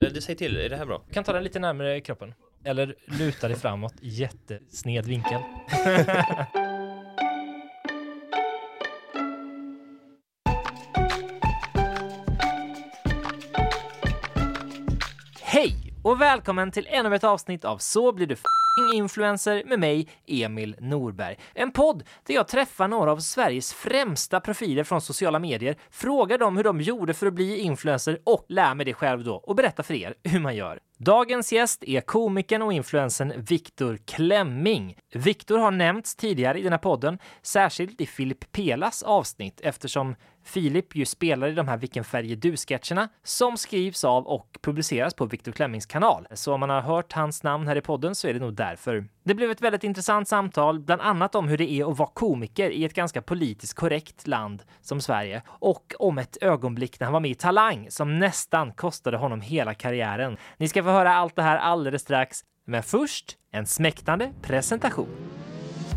Du säger till, är det här bra? Kan ta den lite närmare kroppen. Eller luta dig framåt, jättesned vinkel. och välkommen till ännu ett avsnitt av Så blir du f***ing influencer med mig, Emil Norberg. En podd där jag träffar några av Sveriges främsta profiler från sociala medier, frågar dem hur de gjorde för att bli influencer och lär mig det själv då och berättar för er hur man gör. Dagens gäst är komikern och influencern Viktor Klemming. Viktor har nämnts tidigare i den här podden, särskilt i Filip Pelas avsnitt eftersom Filip ju spelar i de här Vilken färg är du-sketcherna som skrivs av och publiceras på Viktor Klemmings kanal. Så om man har hört hans namn här i podden så är det nog därför. Det blev ett väldigt intressant samtal, bland annat om hur det är att vara komiker i ett ganska politiskt korrekt land som Sverige och om ett ögonblick när han var med i Talang som nästan kostade honom hela karriären. Ni ska få höra allt det här alldeles strax, men först en smäktande presentation.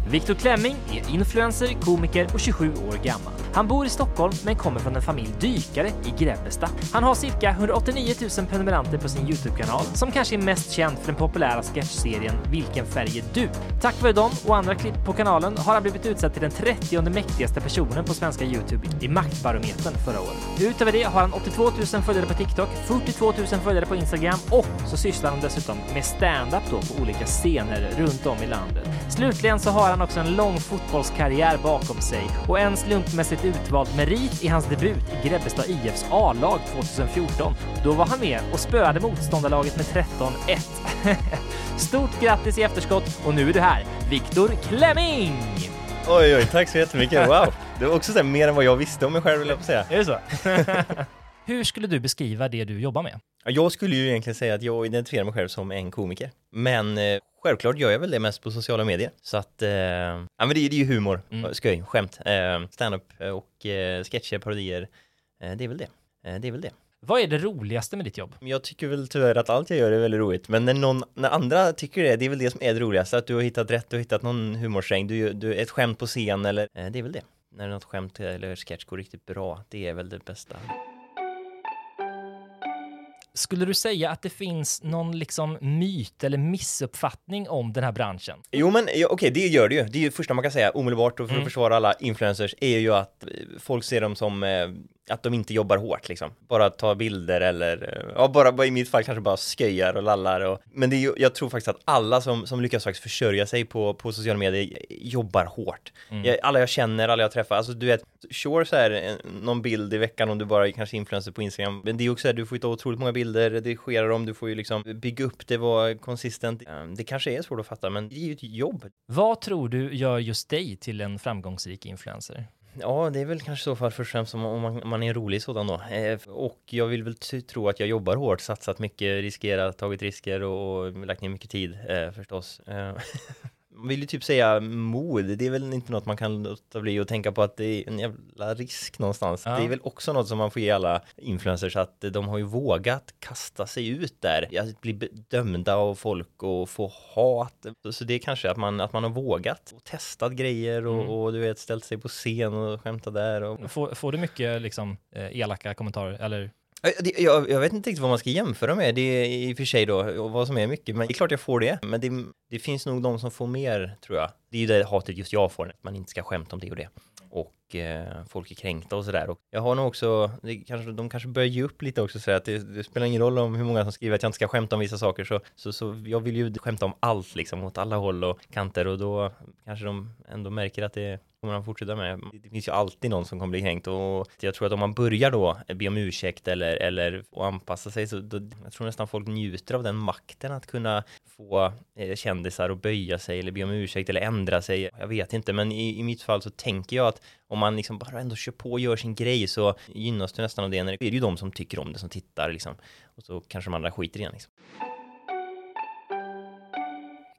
Viktor Klemming är influencer, komiker och 27 år gammal. Han bor i Stockholm men kommer från en familj dykare i Grebbestad. Han har cirka 189 000 prenumeranter på sin Youtube-kanal som kanske är mest känd för den populära sketchserien Vilken färg är du? Tack vare dem och andra klipp på kanalen har han blivit utsedd till den 30 mäktigaste personen på svenska Youtube i Maktbarometern förra året. Utöver det har han 82 000 följare på TikTok, 42 000 följare på Instagram och så sysslar han dessutom med stand-up då på olika scener runt om i landet. Slutligen så har han också en lång fotbollskarriär bakom sig och en slumpmässigt utvald merit i hans debut i Grebbestad IFs A-lag 2014. Då var han med och spöade motståndarlaget med 13-1. Stort grattis i efterskott och nu är du här, Viktor Klemming! Oj, oj, tack så jättemycket. Wow. Det var också så mer än vad jag visste om mig själv, vill jag på säga. Är det så? Hur skulle du beskriva det du jobbar med? Ja, Jag skulle ju egentligen säga att jag identifierar mig själv som en komiker. Men eh, självklart gör jag väl det mest på sociala medier. Så att, eh, ja men det, det är ju humor, Mm. skoj, skämt, eh, stand-up och eh, sketcher, parodier. Eh, det är väl det. Eh, det är väl det. Vad är det roligaste med ditt jobb? Jag tycker väl tyvärr att allt jag gör är väldigt roligt, men när någon, när andra tycker det, det är väl det som är det roligaste, att du har hittat rätt, du har hittat någon humorsträng, du, du, ett skämt på scen eller, eh, det är väl det. När något skämt eller sketch går riktigt bra, det är väl det bästa. Skulle du säga att det finns någon liksom myt eller missuppfattning om den här branschen? Jo men ja, okej, det gör det ju. Det är ju första man kan säga omedelbart och för att försvara alla influencers är ju att eh, folk ser dem som eh, att de inte jobbar hårt liksom. Bara ta bilder eller, ja bara, bara i mitt fall kanske bara sköjar och lallar och, men det är ju, jag tror faktiskt att alla som, som lyckas faktiskt försörja sig på, på sociala medier jobbar hårt. Jag, alla jag känner, alla jag träffar, alltså du vet, sure så här, någon bild i veckan om du bara är kanske influencer på Instagram, men det är ju också så här, du får ju ta otroligt många bilder, redigera dem, du får ju liksom bygga upp det, vara konsistent. Det kanske är svårt att fatta, men det är ju ett jobb. Vad tror du gör just dig till en framgångsrik influencer? Ja, det är väl kanske så fall först och främst om om man, om man är en rolig sådan då. Eh, och jag vill väl tro att jag jobbar hårt, satsat mycket, riskerat, tagit risker och, och lagt ner mycket tid eh, förstås. Eh, man vill ju typ säga mod, det är väl inte något man kan låta bli att tänka på att det är en jävla risk någonstans. Ja. Det är väl också något som man får ge alla influencers att de har ju vågat kasta sig ut där, att bli bedömda av folk och få hat. Så- Så det är kanske att man, att man har vågat och testat grejer och, Mm. och du vet ställt sig på scen och skämtat där. Och... Får, får du mycket liksom eh, elaka kommentarer eller? Eh, jag, jag vet inte riktigt vad man ska jämföra med det är i och för sig då, och vad som är mycket, men det är klart jag får det. Men det, det finns nog de som får mer, tror jag. Det är ju det hatet just jag får, att man inte ska skämta om det och det. Och eh, folk är kränkta och sådär. Och jag har nog också, det kanske, de kanske börjar ge upp lite också, så att det, det spelar ingen roll om hur många som skriver att jag inte ska skämta om vissa saker, så, så, så jag vill ju skämta om allt liksom, åt alla håll och kanter och då kanske de ändå märker att det kommer de fortsätta med. Det finns ju alltid någon som kommer bli kränkt och jag tror att om man börjar då be om ursäkt eller, eller och anpassa sig så då, jag tror nästan folk njuter av den makten att kunna få eh, kändisar att böja sig eller be om ursäkt eller ändra sig. Jag vet inte, men i, i mitt fall så tänker jag att om om man liksom bara ändå kör på och gör sin grej så gynnas du nästan av det. När det är ju de som tycker om det som tittar liksom. Och så kanske de andra skiter igen liksom.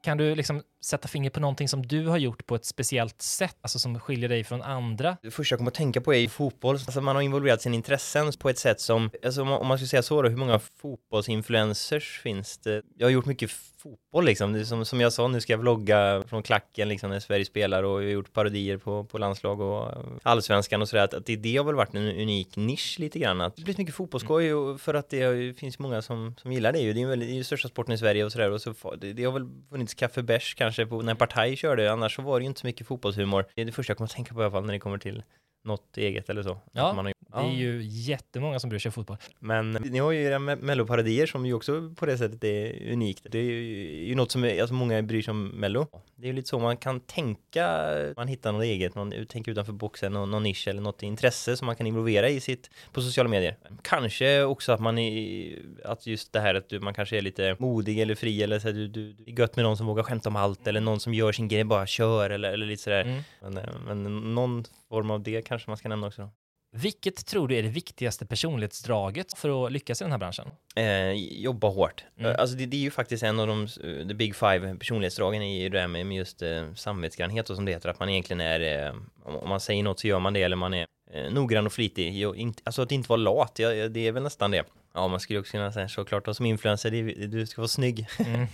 Kan du liksom sätta finger på någonting som du har gjort på ett speciellt sätt, alltså som skiljer dig från andra? Det första jag kommer att tänka på är fotboll. Alltså man har involverat sina intressen på ett sätt som, alltså om man skulle säga så då, hur många fotbollsinfluencers finns det? Jag har gjort mycket fotboll liksom, som, som jag sa, nu ska jag vlogga från klacken liksom när Sverige spelar och jag har gjort parodier på, på landslag och allsvenskan och sådär, att, att det, det har väl varit en unik nisch lite grann, att det blir mycket fotbollsskoj och för att det finns många som, som gillar det ju, det är ju väldigt, det är ju största sporten i Sverige och sådär och så det, det har väl funnits kaffe bärs kanske på, när Partaj körde, annars så var det ju inte så mycket fotbollshumor. Det är det första jag kommer att tänka på i alla fall när det kommer till något eget eller så. Ja, man har, Det är ju jättemånga som bryr sig om fotboll. Men ni har ju era me- melloparodier som ju också på det sättet är unikt. Det är ju, ju något som är, alltså många bryr sig om mello. Det är ju lite så man kan tänka, man hittar något eget, man tänker utanför boxen, någon, någon nisch eller något intresse som man kan involvera i sitt, på sociala medier. Kanske också att man är, att just det här att du, man kanske är lite modig eller fri eller så här, du, du, det är gött med någon som vågar skämta om allt eller någon som gör sin grej, bara kör eller, eller lite sådär. Mm. Men, eh, men någon form av det kanske man ska nämna också. Då. Vilket tror du är det viktigaste personlighetsdraget för att lyckas i den här branschen? Eh, jobba hårt. Mm. Alltså det, det är ju faktiskt en av de, eh, the big five personlighetsdragen är ju det här med med just eh, samvetsgrannhet och som det heter, att man egentligen är, eh, om man säger något så gör man det eller man är eh, noggrann och flitig. Alltså att inte vara lat, ja, det är väl nästan det. Ja, man skulle också kunna säga såklart då, som influencer, det, du ska vara snygg, Mm.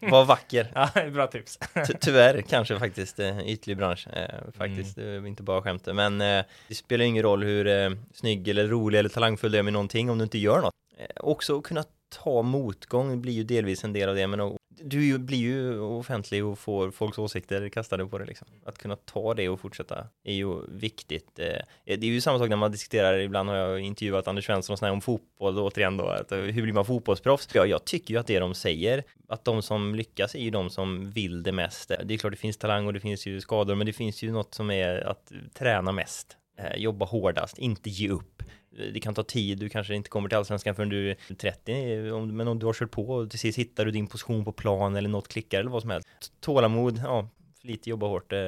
vara vacker. ja, bra tips. Ty tyvärr kanske faktiskt eh, ytlig bransch eh, faktiskt, är inte bara skämt men eh, det spelar ingen roll hur eh, snygg eller rolig eller talangfull du är med någonting om du inte gör något. Också kunna ta motgång blir ju delvis en del av det men du blir ju offentlig och får folks åsikter kastade på dig liksom. Att kunna ta det och fortsätta är ju viktigt. Eh, eh, det är ju samma sak när man diskuterar, ibland har jag intervjuat Anders Svensson och sådär om fotboll då, återigen då, att, eh, hur blir man fotbollsproffs? Ja, jag tycker ju att det de säger, att de som lyckas är ju de som vill det mest. Det är klart det finns talang och det finns ju skador, men det finns ju något som är att träna mest, jobba hårdast, inte ge upp. Eh, Det kan ta tid, du kanske inte kommer till allsvenskan förrän du är 30, om- men om du har kört på och till sist hittar du din position på plan eller något klickar eller vad som helst. Tålamod, ja, lite jobba hårt, eh,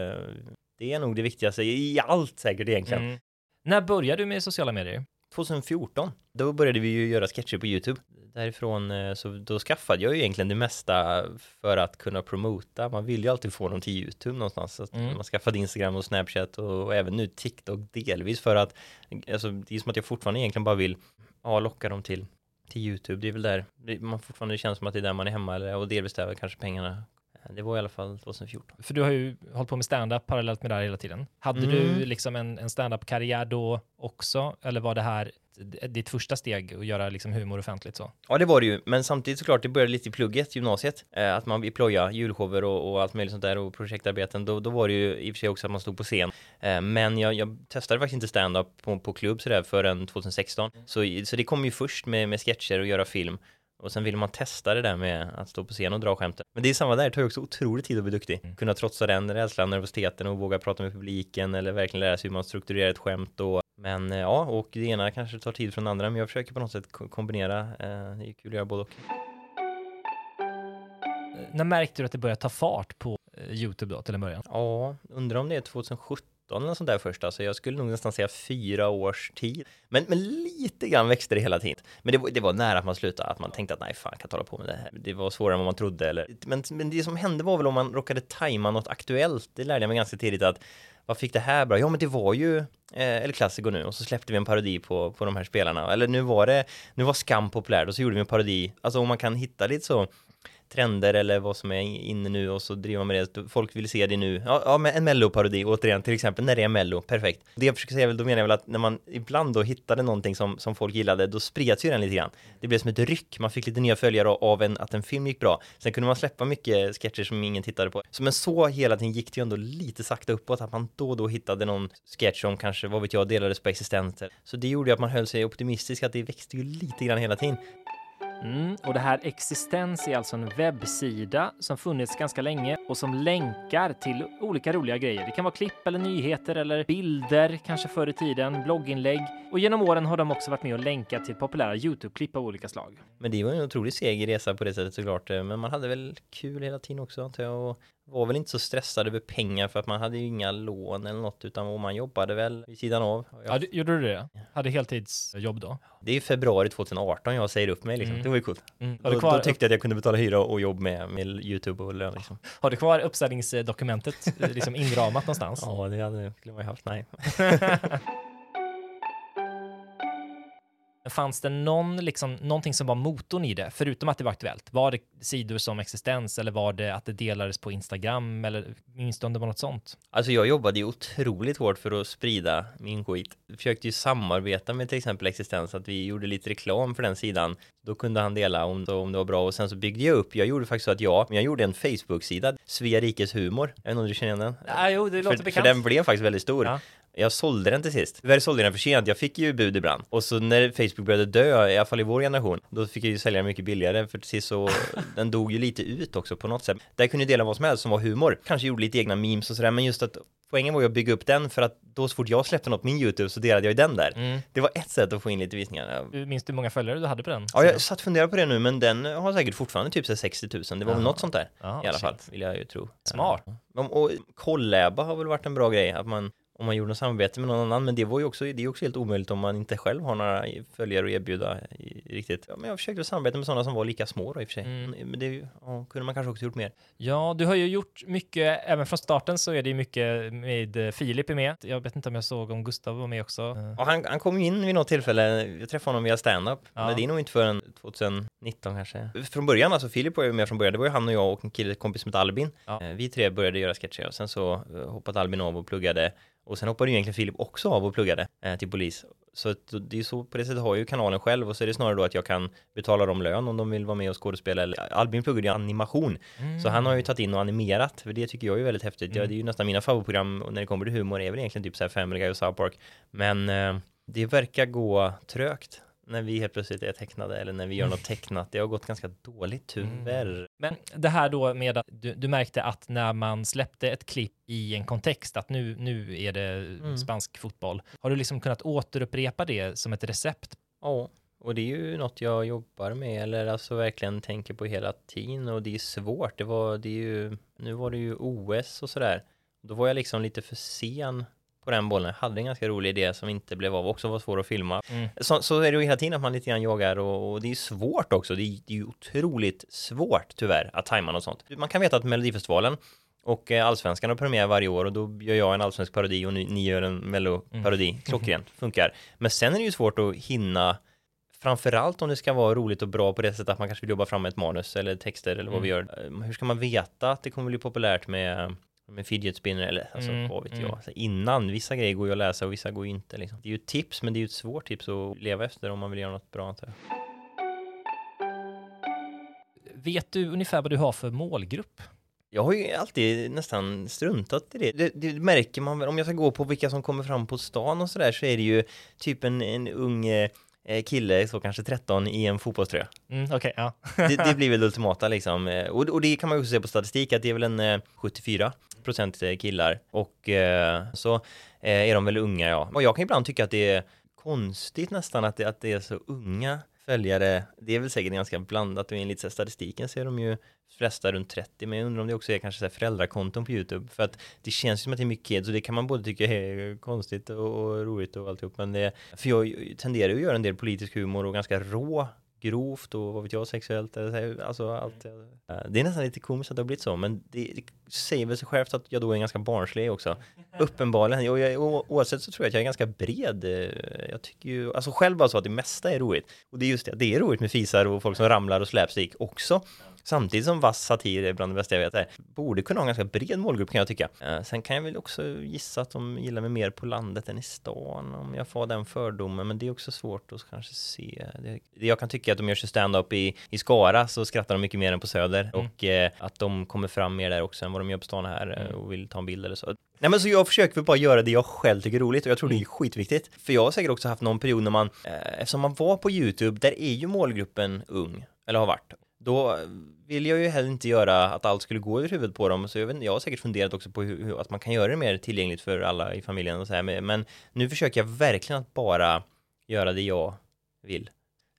det är nog det viktigaste i allt säkert egentligen. Mm. När började du med sociala medier? 2014, då började vi ju göra sketcher på YouTube. Därifrån eh, så då skaffade jag ju egentligen det mesta för att kunna promota. Man vill ju alltid få dem till YouTube någonstans. Så Mm. Man skaffade Instagram och Snapchat och, och även nu TikTok delvis för att alltså, det är som att jag fortfarande egentligen bara vill ja, locka dem till, till YouTube. Det är väl där man fortfarande känns som att det är där man är hemma eller, och delvis där kanske pengarna. Det var i alla fall 2014. För du har ju hållit på med stand-up parallellt med det här hela tiden. Hade Mm. du liksom en, en stand-up-karriär då också? Eller var det här ditt första steg att göra liksom humor offentligt så? Ja det var det ju, men samtidigt såklart det började lite i plugget, gymnasiet. Eh, att man vill ploja julshower och, och allt möjligt sånt där och projektarbeten. Då, då var det ju i och för sig också att man stod på scen. Eh, men jag, jag testade faktiskt inte stand-up på, på klubb sådär förrän 2016. Så, så det kom ju först med, med sketcher och göra film. Och sen ville man testa det där med att stå på scen och dra skämtet. Men det är samma där, det tar ju också otroligt tid att bli duktig. Kunna trotsa den rädslan, nervositeten och våga prata med publiken eller verkligen lära sig hur man strukturerar ett skämt och men eh, ja, och det ena kanske tar tid från det andra, men jag försöker på något sätt ko- kombinera. Eh, det är kul att göra både och. När märkte du att det började ta fart på eh, YouTube då till en början? Ja, undrar om det är 2017 eller sånt där först. Alltså jag skulle nog nästan säga fyra års tid. Men, men lite grann växte det hela tiden. Men det var, det var nära att man slutade, att man tänkte att nej, fan, jag kan inte hålla på med det här. Det var svårare än vad man trodde. Eller, men, men det som hände var väl om man råkade tajma något aktuellt. Det lärde jag mig ganska tidigt att vad fick det här bra? Ja, men det var ju eh, El Clasico nu och så släppte vi en parodi på, på de här spelarna. Eller nu var det, nu var Skam populärt och så gjorde vi en parodi. Alltså om man kan hitta lite så trender eller vad som är inne nu och så driver man med det. Folk vill se det nu. Ja, ja men en melloparodi återigen till exempel när det är mello, perfekt. Det jag försöker säga väl, då menar jag väl att när man ibland då hittade någonting som, som folk gillade, då spreds ju den lite grann. Det blev som ett ryck, man fick lite nya följare av en, att en film gick bra. Sen kunde man släppa mycket sketcher som ingen tittade på. Så men så hela tiden gick det ju ändå lite sakta uppåt, att man då och då hittade någon sketch som kanske, vad vet jag, delades på existenser. Så det gjorde ju att man höll sig optimistisk, att det växte ju lite grann hela tiden. Mm, och det här Existens är alltså en webbsida som funnits ganska länge och som länkar till olika roliga grejer. Det kan vara klipp eller nyheter eller bilder, kanske förr i tiden, blogginlägg. Och genom åren har de också varit med och länkat till populära Youtube-klipp av olika slag. Men det var ju en otroligt seg resa på det sättet såklart. Eh, men man hade väl kul hela tiden också antar jag. Och var väl inte så stressad över pengar för att man hade ju inga lån eller något utan man jobbade väl vid sidan av. Ja, du, gjorde du det? Hade heltidsjobb då? Det är februari 2018 jag säger upp mig liksom. Mm. Det var ju coolt. Mm. Då, du då kvar, tyckte jag att jag kunde betala hyra och jobb med, med YouTube och lön liksom. har du kvar uppsägningsdokumentet liksom inramat någonstans? Ja, det hade skulle man ju haft. Nej. Fanns det någon, liksom, någonting som var motorn i det, förutom att det var aktuellt? Var det sidor som existens eller var det att det delades på Instagram eller minns du om det var något sånt? Alltså jag jobbade ju otroligt hårt för att sprida min skit. Försökte ju samarbeta med till exempel Existens, att vi gjorde lite reklam för den sidan. Då kunde han dela om, om det var bra och sen så byggde jag upp, jag gjorde faktiskt så att jag, jag gjorde en Facebook-sida, Svea Rikes Humor. Jag vet inte om du känner igen den? Nej, jo, det låter för, bekant. för den blev faktiskt väldigt stor. Ja. Jag sålde den till sist. Tyvärr sålde jag den för sent. Jag fick ju bud ibland. Och så när Facebook började dö, i alla fall i vår generation, då fick jag ju sälja den mycket billigare. För till sist så, den dog ju lite ut också på något sätt. Där kunde jag dela vad som helst som var humor. Kanske gjorde lite egna memes och sådär, men just att poängen var ju att bygga upp den för att då så fort jag släppte något på min YouTube så delade jag ju den där. Mm. Det var ett sätt att få in lite visningar. Du Minns du hur många följare du hade på den? Ja, jag satt och funderade på det nu, men den har säkert fortfarande typ så här 60 000. Det var väl något sånt där Ja, i alla shit. fall, vill jag ju tro. Smart. Ja. Och collaba har väl varit en bra grej, att man om man gjorde något samarbete med någon annan, men det var ju också, det är också helt omöjligt om man inte själv har några följare att erbjuda riktigt. Ja, men jag försökte samarbeta med sådana som var lika små då i och för sig. Mm. Men det ja, kunde man kanske också gjort mer. Ja, du har ju gjort mycket, även från starten så är det ju mycket med eh, Filip är med. Jag vet inte om jag såg om Gustav var med också. Ja, han, han kom ju in vid något tillfälle, jag träffade honom via stand-up, Ja. men det är nog inte förrän 2019 kanske. Från början, alltså Filip var ju med från början, det var ju han och jag och en kille, kompis som hette Albin. Ja. Eh, Vi tre började göra sketcher och sen så eh, hoppade Albin av och pluggade och sen hoppade ju egentligen Filip också av och pluggade eh, till polis. Så det är så, på det sättet har jag ju kanalen själv och så är det snarare då att jag kan betala dem lön om de vill vara med och skådespela. Albin pluggade ju animation, så han har ju tagit in och animerat, för det tycker jag är väldigt häftigt. Ja, det är ju nästan mina favoritprogram när det kommer till humor är väl egentligen typ så här Family Guy och South Park. Men eh, det verkar gå trögt när vi helt plötsligt är tecknade eller när vi gör något tecknat. Det har gått ganska dåligt tyvärr. Men det här då med att du, du märkte att när man släppte ett klipp i en kontext att nu, nu är det spansk fotboll. Har du liksom kunnat återupprepa det som ett recept? Ja, och det är ju något jag jobbar med eller alltså verkligen tänker på hela tiden och det är svårt. Det var, det är ju, nu var det ju OS och sådär. Då var jag liksom lite för sen på den bollen. Jag hade en ganska rolig idé som inte blev av, också var svår att filma. Mm. Så, så är det ju hela tiden att man lite grann jagar och, och det är svårt också. Det är, det är ju otroligt svårt tyvärr att tajma något sånt. Man kan veta att Melodifestivalen och eh, Allsvenskan har premiär varje år och då gör jag en allsvensk parodi och ni, ni gör en mello-parodi. Klockrent, funkar. Men sen är det ju svårt att hinna Framförallt om det ska vara roligt och bra på det sättet att man kanske vill jobba fram ett manus eller texter eller vad vi gör. Hur ska man veta att det kommer bli populärt med med fidget spinner eller alltså Mm, vad vet mm. jag. Alltså, innan, vissa grejer går ju att läsa och vissa går ju inte liksom. Det är ju ett tips men det är ju ett svårt tips att leva efter om man vill göra något bra antar jag. Vet du ungefär vad du har för målgrupp? Jag har ju alltid nästan struntat i det. det. Det märker man väl, om jag ska gå på vilka som kommer fram på stan och sådär så är det ju typ en, en ung eh, kille, så kanske 13, i en fotbollströja. Mm, Okej, ja. Det, det blir väl ultimata liksom. Eh, Och, och det kan man ju också se på statistik att det är väl en eh, 74 procent killar och eh, så eh, är de väl unga ja. Och jag kan ibland tycka att det är konstigt nästan att det, att det är så unga följare. Det är väl säkert ganska blandat. Och enligt så statistiken så är de ju flesta runt 30 men jag undrar om det också är kanske så här föräldrakonton på YouTube. För att det känns ju som att det är mycket kids och det kan man både tycka är konstigt och, och roligt och alltihop. Men det för jag tenderar ju att göra en del politisk humor och ganska rå grovt och vad vet jag sexuellt alltså allt Eh, det är nästan lite komiskt att det har blivit så men det, det säger väl sig självt att jag då är ganska barnslig också. Uppenbarligen. Och jag, oavsett så tror jag att jag är ganska bred eh, jag tycker ju alltså själv bara så att det mesta är roligt. Och det är just det det är roligt med fisar och folk som ramlar och slapstick också Samtidigt som vass satir är bland det bästa jag vet. Är, borde kunna ha en ganska bred målgrupp kan jag tycka. Eh, sen kan jag väl också gissa att de gillar mig mer på landet än i stan om jag får den fördomen. Men det är också svårt att kanske se. Det, jag kan tycka att de gör sig stand-up i, i Skara så skrattar de mycket mer än på Söder. Och eh, att de kommer fram mer där också än vad de gör på stan här eh, och vill ta en bild eller så. Nej men så jag försöker väl bara göra det jag själv tycker är roligt och jag tror det är skitviktigt. För jag har säkert också haft någon period när man, eh, eftersom man var på YouTube, där är ju målgruppen ung, eller har varit. Då vill jag ju heller inte göra att allt skulle gå över huvudet på dem, så jag, vet, jag har säkert funderat också på hur, att man kan göra det mer tillgängligt för alla i familjen och så här, men, nu försöker jag verkligen att bara göra det jag vill.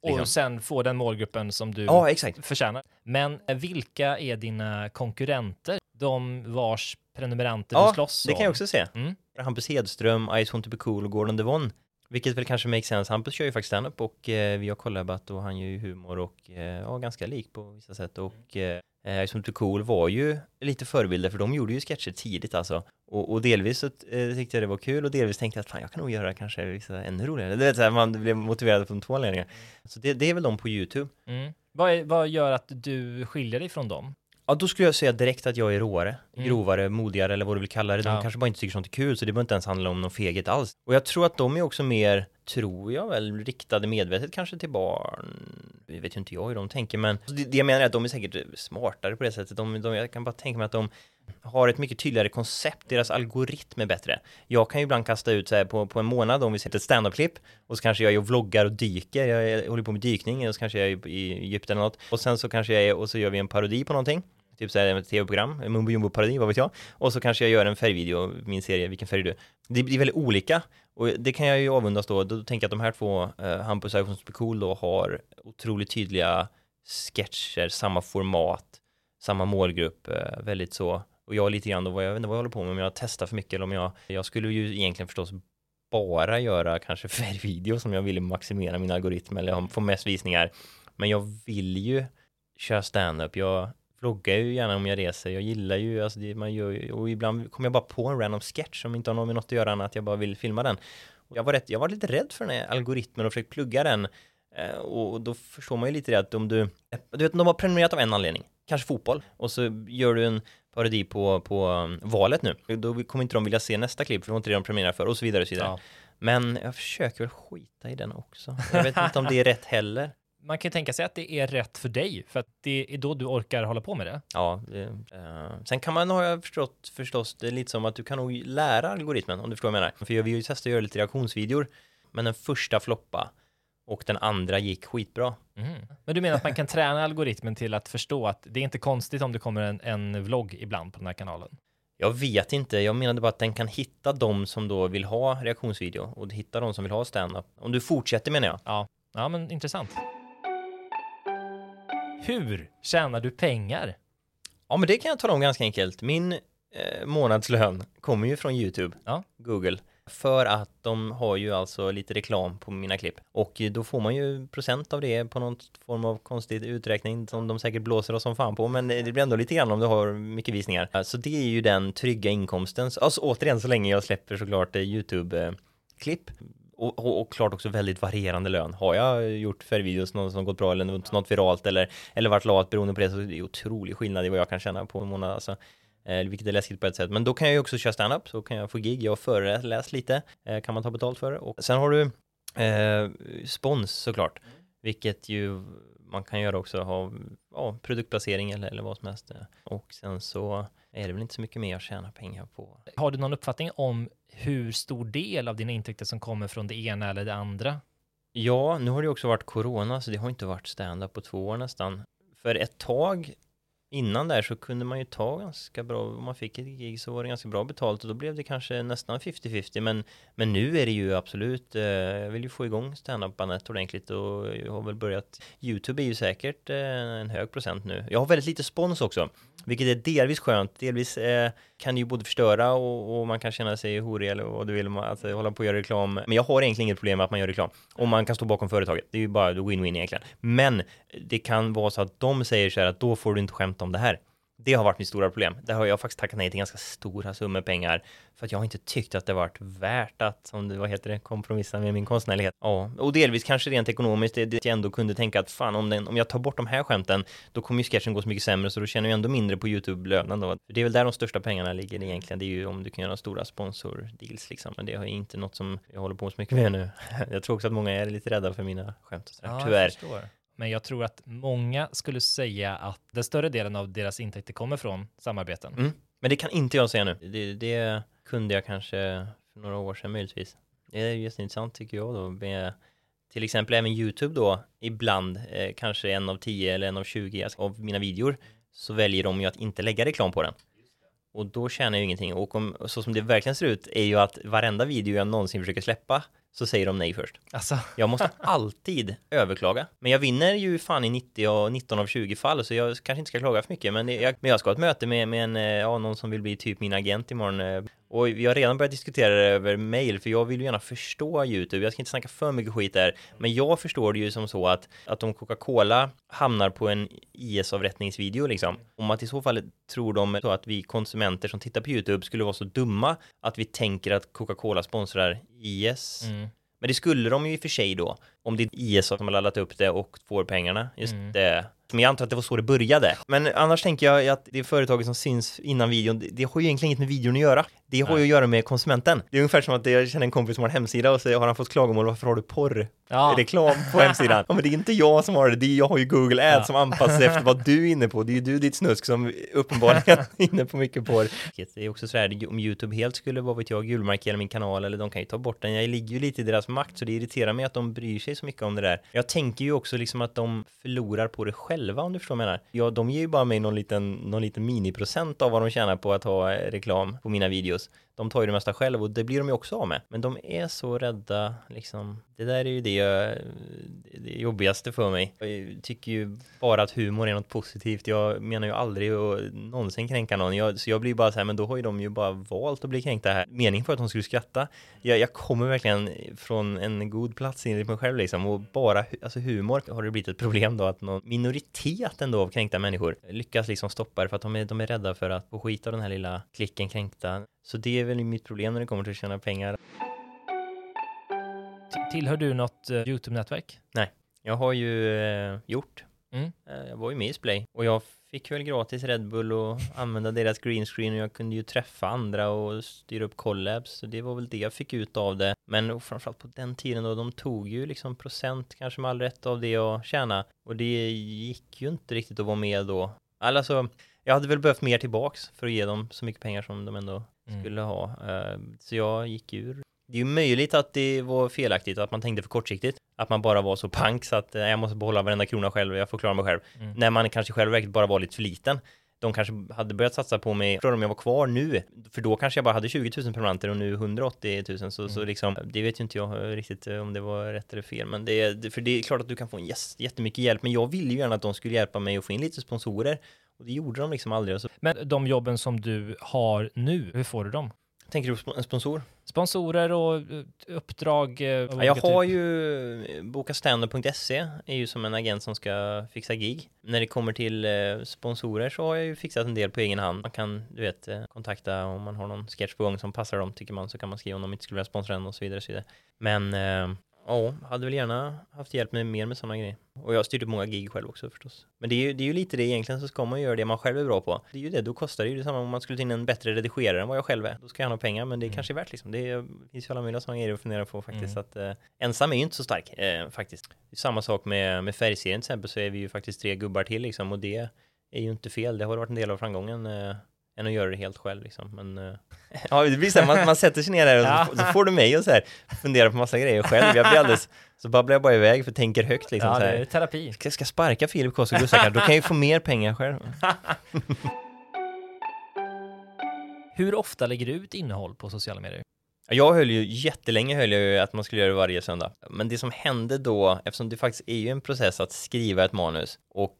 Liksom. Och sen få den målgruppen som du Ja, exakt. förtjänar. Men vilka är dina konkurrenter? de vars prenumeranter Ja, du slåss det kan jag om. också se. Mm. Hampus Hedström, Ice Want To Be Cool och Gordon Devon. Vilket väl kanske makes sense. Hampus kör ju faktiskt standup och eh, vi har collabat och han gör ju humor och eh, ja, ganska lik på vissa sätt. Och eh, Ice Want To Be Cool var ju lite förebilder för de gjorde ju sketcher tidigt alltså. Och, och delvis så eh, tyckte jag det var kul och delvis tänkte jag att fan jag kan nog göra kanske vissa ännu roligare. Det är så här, man blev motiverad från två anledningar. Så det, det är väl de på YouTube. Mm. Vad, är, vad gör att du skiljer dig från dem? Ja, då skulle jag säga direkt att jag är råare, Mm. grovare, modigare eller vad du vill kalla det. De Ja. kanske bara inte tycker sånt är kul, så det behöver inte ens handla om någon feghet alls. Och jag tror att de är också mer, tror jag väl, riktade medvetet kanske till barn. Det vet ju inte jag hur de tänker, men det, det jag menar är att de är säkert smartare på det sättet. De, de, jag kan bara tänka mig att de har ett mycket tydligare koncept, deras algoritm är bättre. Jag kan ju ibland kasta ut så här på, på en månad om vi sätter ett standup-klipp och så kanske jag är och vloggar och dyker, jag, är- håller på med dykning och så kanske jag är i, i Egypten eller något och sen så kanske jag är och så gör vi en parodi på någonting Typ såhär ett tv-program, en Mumbo Jumbo-parodi, vad vet jag. Och så kanske jag gör en färgvideo, min serie, vilken färg du. Det blir väldigt olika. Och det kan jag ju avundas då, då tänker jag att de här två, eh, Hampus och Iphone Cool då, har otroligt tydliga sketcher, samma format, samma målgrupp, eh, väldigt så. Och jag lite grann då, vad jag vet inte vad jag håller på med, om jag testar för mycket eller om jag, jag skulle ju egentligen förstås bara göra kanske färgvideo som jag ville maximera min algoritm eller få mest visningar. Men jag vill ju köra standup, jag vloggar ju gärna om jag reser, jag gillar ju, alltså det, man gör och ibland kommer jag bara på en random sketch som inte har något med något att göra annat, att jag bara vill filma den. Och jag var, rätt, jag var lite rädd för den här algoritmen och försökt plugga den. Eh, och, då förstår man ju lite det att om du, du vet, de har prenumererat av en anledning, kanske fotboll, och så gör du en parodi på, på um, valet nu. Då kommer inte de vilja se nästa klipp, för det var inte det de prenumererar för, och så vidare och så vidare. Ja. Men jag försöker väl skita i den också. Jag vet inte om det är rätt heller. Man kan tänka sig att det är rätt för dig, för att det är då du orkar hålla på med det. Ja, det, eh, sen kan man, har jag förstått, förstås, det är lite som att du kan nog lära algoritmen, om du förstår vad jag menar. För jag vill ju testa att göra lite reaktionsvideor, men den första floppa och den andra gick skitbra. Mhm. Men du menar att man kan träna algoritmen till att förstå att det är inte konstigt om det kommer en, en vlogg ibland på den här kanalen? Jag vet inte, jag menade bara att den kan hitta de som då vill ha reaktionsvideo och hitta de som vill ha stand-up. Om du fortsätter menar jag. Ja, ja men intressant. Hur tjänar du pengar? Ja, men det kan jag tala om ganska enkelt. Min eh, månadslön kommer ju från YouTube, Ja. Google. För att de har ju alltså lite reklam på mina klipp. Och då får man ju procent av det på någon form av konstig uträkning som de säkert blåser oss som fan på. Men det blir ändå lite grann om du har mycket visningar. Så det är ju den trygga inkomsten. Alltså återigen så länge jag släpper såklart eh, YouTube-klipp. Och, och, och klart också väldigt varierande lön. Har jag gjort färgvideos något som gått bra eller något, något viralt eller, eller varit lat beroende på det så är det otrolig skillnad i vad jag kan tjäna på en månad. Alltså. Eh, vilket är läskigt på ett sätt. Men då kan jag ju också köra standup, så kan jag få gig. Jag har föreläst lite, eh, kan man ta betalt för. Och sen har du eh, spons såklart, vilket ju man kan göra också, ha ja, produktplacering eller, eller vad som helst. Och sen så är det väl inte så mycket mer att tjäna pengar på. Har du någon uppfattning om hur stor del av dina intäkter som kommer från det ena eller det andra? Ja, nu har det också varit corona, så det har inte varit stand-up på två år nästan. För ett tag innan där så kunde man ju ta ganska bra, om man fick ett gig så var det ganska bra betalt och då blev det kanske nästan 50-50 men, men nu är det ju absolut, eh, jag vill ju få igång stand-up-bandet ordentligt och jag har väl börjat, YouTube är ju säkert eh, en hög procent nu. Jag har väldigt lite spons också, vilket är delvis skönt, delvis eh, kan det ju både förstöra och, och man kan känna sig horig eller vad du vill, att hålla på och göra reklam. Men jag har egentligen inget problem med att man gör reklam. Om man kan stå bakom företaget, det är ju bara win-win egentligen. Men det kan vara så att de säger så här att då får du inte skämta om det här. Det har varit mitt stora problem. Där har jag faktiskt tackat nej till ganska stora summor pengar för att jag har inte tyckt att det varit värt att, som det, vad heter det, kompromissa med min konstnärlighet. Ja, och delvis kanske rent ekonomiskt, det, det jag ändå kunde tänka att fan om, den, om jag tar bort de här skämten, då kommer ju sketchen gå så mycket sämre så då tjänar jag ändå mindre på YouTube-lönen då. Det är väl där de största pengarna ligger egentligen, det är ju om du kan göra stora sponsordeals liksom, men det är inte något som jag håller på så mycket med nu. Jag tror också att många är lite rädda för mina skämt och sådär, jag tyvärr. Men jag tror att många skulle säga att den större delen av deras intäkter kommer från samarbeten. Mm. Men det kan inte jag säga nu. Det, det kunde jag kanske för några år sedan möjligtvis. Det är just intressant tycker jag då med till exempel även YouTube då ibland eh, kanske en av tio eller en av 20 alltså, av mina videor så väljer de ju att inte lägga reklam på den. Och då tjänar jag ju ingenting och om, så som det verkligen ser ut är ju att varenda video jag någonsin försöker släppa så säger de nej först. Alltså, Jag måste alltid överklaga. Men jag vinner ju fan i 90 och 19 av 20 fall, så jag kanske inte ska klaga för mycket. Men, det- jag, men jag ska ha ett möte med, med en, eh, ja, någon som vill bli typ min agent imorgon. Och vi har redan börjat diskutera det över mail, för jag vill ju gärna förstå YouTube. Jag ska inte snacka för mycket skit där, men jag förstår det ju som så att, att om Coca-Cola hamnar på en IS-avrättningsvideo liksom, om att i så fall tror de så att vi konsumenter som tittar på YouTube skulle vara så dumma att vi tänker att Coca-Cola sponsrar IS. mm. Men det skulle de ju i och för sig då, om det är IS som har laddat upp det och får pengarna. Just Mm. det. Men jag antar att det var så det började. Men annars tänker jag att det företaget som syns innan videon, det, har ju egentligen inget med videon att göra. Det har ju att göra med konsumenten. Det är ungefär som att jag känner en kompis som har en hemsida och så har han fått klagomål, varför har du porr? Ja. Reklam på hemsidan. Ja men det är inte jag som har det, det är, jag har ju Google Ads Ja. som anpassar sig efter vad du är inne på. Det är ju du ditt snusk som uppenbarligen är inne på mycket porr. Det är också så här, om YouTube helt skulle, vad vet jag, gulmarkera min kanal eller de kan ju ta bort den. Jag ligger ju lite i deras makt så det irriterar mig att de bryr sig så mycket om det där. Jag tänker ju också liksom att de förlorar på det själva om du förstår vad jag menar. Ja, de ger ju bara mig någon liten, någon liten miniprocent av vad de tjänar på att ha eh, reklam på mina videos. De tar ju det mesta själv och det blir de ju också av med. Men de är så rädda liksom. Det där är ju det, jag, det jobbigaste för mig. Jag tycker ju bara att humor är något positivt. Jag menar ju aldrig att någonsin kränka någon. Jag, så jag blir bara så här, men då har ju de ju bara valt att bli kränkta här. Meningen för att de skulle skratta. Jag, jag kommer verkligen från en god plats enligt mig själv liksom. Och bara, alltså humor har det blivit ett problem då att någon minoritet ändå av kränkta människor lyckas liksom stoppa det för att de är, de är rädda för att få skit av den här lilla klicken kränkta. Så det är väl mitt problem när det kommer till att tjäna pengar. Tillhör du något eh, YouTube-nätverk? Jag har ju eh, gjort. Mm. Eh, jag var ju med i Splay och jag fick väl gratis Red Bull och använda deras green screen och jag kunde ju träffa andra och styra upp collabs. Så det var väl det jag fick ut av det. Men framförallt på den tiden då, de tog ju liksom procent kanske med all rätt av det jag tjänade. Och det gick ju inte riktigt att vara med då. Alltså, jag hade väl behövt mer tillbaks för att ge dem så mycket pengar som de ändå Mm. skulle ha. Eh, Så jag gick ur. Det är ju möjligt att det var felaktigt, att man tänkte för kortsiktigt. Att man bara var så pank så att eh, jag måste behålla varenda krona själv, jag får klara mig själv. Mm. När man kanske själv bara var lite för liten. De kanske hade börjat satsa på mig, för om jag var kvar nu, för då kanske jag bara hade 20 000 prenumeranter och nu 180 000, så, så Mm. liksom, det vet ju inte jag eh, riktigt om det var rätt eller fel, men det, är- det, för det är klart att du kan få en yes, jättemycket hjälp, men jag ville ju gärna att de skulle hjälpa mig att få in lite sponsorer, och det gjorde de liksom aldrig. Men de jobben som du har nu, hur får du dem? tänker du på en sponsor? Sponsorer och eh, uppdrag? eh, Ja, jag olika har typ? ju bokastander.se är ju som en agent som ska fixa gig. När det kommer till eh, sponsorer så har jag ju fixat en del på egen hand. Man kan, du vet, eh, kontakta om man har någon sketch på gång som passar dem tycker man så kan man skriva om de inte skulle vilja sponsra den och så vidare. Och så vidare. Men eh, ja, hade väl gärna haft hjälp med mer med sådana grejer. Och jag har styrt upp många gig själv också förstås. Men det är, ju, det är ju lite det egentligen så ska man göra det man själv är bra på. Det är ju det, då kostar det ju detsamma om man skulle ta in en bättre redigerare än vad jag själv är. Då ska jag ha pengar men det Mm. kanske är värt liksom. Det är, finns ju alla möjliga sådana grejer att fundera på faktiskt. Mm. Att, eh, ensam är ju inte så stark eh, faktiskt. Det är samma sak med, med färgserien till exempel så är vi ju faktiskt tre gubbar till liksom och det är ju inte fel. Det har varit en del av framgången eh, än att göra det helt själv liksom. Men eh, ja, det blir så här, man, man sätter sig ner där och Ja. så, så får du mig och så här fundera på massa grejer själv. Jag blir alldeles, så babblar jag bara iväg för tänker högt liksom. Ja, det här. är terapi. Jag ska sparka Filip K. Gustafsson, då kan jag ju få mer pengar själv. Hur ofta lägger du ut innehåll på sociala medier? Jag höll ju jättelänge höll jag ju att man skulle göra det varje söndag. Men det som hände då, eftersom det faktiskt är ju en process att skriva ett manus och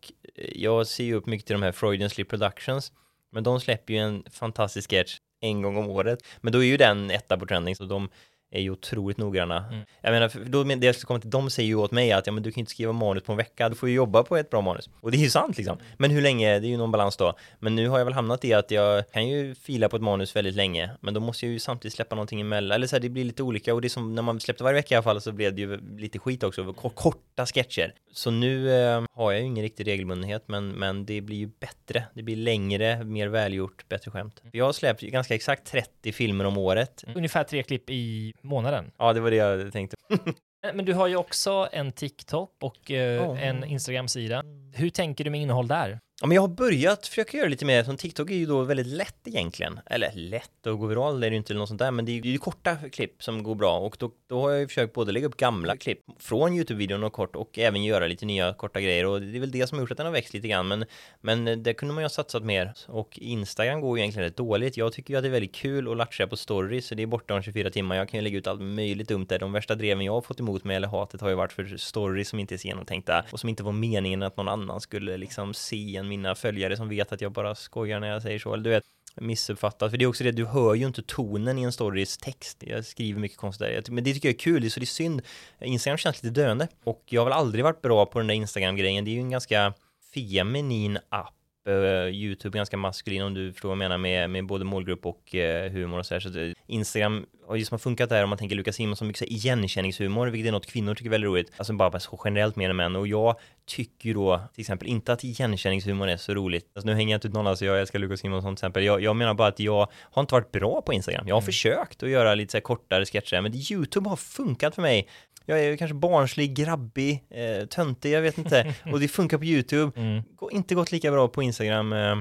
jag ser ju upp mycket till de här Freudian Slip Productions, men de släpper ju en fantastisk sketch en gång om året. Men då är ju den etta på trending, så de är ju otroligt noggranna. Mm. Jag menar, då, det jag ska komma till, de säger ju åt mig att ja, men du kan inte skriva manus på en vecka, du får ju jobba på ett bra manus. Och det är ju sant liksom. Men hur länge, det är ju någon balans då. Men nu har jag väl hamnat i att jag kan ju fila på ett manus väldigt länge, men då måste jag ju samtidigt släppa någonting emellan. Eller så här, det blir lite olika och det är som när man släppte varje vecka i alla fall så blev det ju lite skit också, korta sketcher. Så nu eh, har jag ju ingen riktig regelbundenhet, men, men det blir ju bättre. Det blir längre, mer välgjort, bättre skämt. Jag har släppt ganska exakt 30 filmer om året. Ungefär tre klipp i månaden. Ja, det var det jag tänkte. Men du har ju också en TikTok och eh, Ja. en Instagram-sida. Hur tänker du med innehåll där? Ja, men jag har börjat försöka göra lite mer, som TikTok är ju då väldigt lätt egentligen. Eller lätt att gå viral, det är det ju inte eller något sånt där, men det är ju korta klipp som går bra och då, då har jag ju försökt både lägga upp gamla klipp från YouTube-videon och kort och även göra lite nya korta grejer och det är väl det som har gjort att den har växt lite grann, men, men det kunde man ju ha satsat mer och Instagram går ju egentligen rätt dåligt. Jag tycker ju att det är väldigt kul att latcha på stories, så det är borta om 24 timmar. Jag kan ju lägga ut allt möjligt dumt där. De värsta dreven jag har fått emot mig eller hatet har ju varit för stories som inte är så genomtänkta och som inte var meningen att någon annan skulle liksom se en mina följare som vet att jag bara skojar när jag säger så, eller du vet missuppfattat, för det är också det, du hör ju inte tonen i en storys text. Jag skriver mycket konstigt men det tycker jag är kul, så det är synd. Instagram känns lite döende och jag har väl aldrig varit bra på den där Instagram-grejen. Det är ju en ganska feminin app YouTube YouTube ganska maskulin om du förstår vad jag menar med, med både målgrupp och eh, humor och så här. Så eh, Instagram har ju som har funkat där om man tänker Lukas Simonsson mycket så igenkänningshumor, vilket är något kvinnor tycker är väldigt roligt. Alltså bara så generellt mer än män och jag tycker då till exempel inte att igenkänningshumor är så roligt. Alltså nu hänger jag inte ut någon, alltså jag älskar Lukas Simonsson till exempel. Jag, jag menar bara att jag har inte varit bra på Instagram. Jag har mm. försökt att göra lite så här kortare sketcher, men YouTube har funkat för mig jag är kanske barnslig, grabbig, eh, töntig, jag vet inte. Och det funkar på YouTube. Mm. Går inte gått lika bra på Instagram. Eh.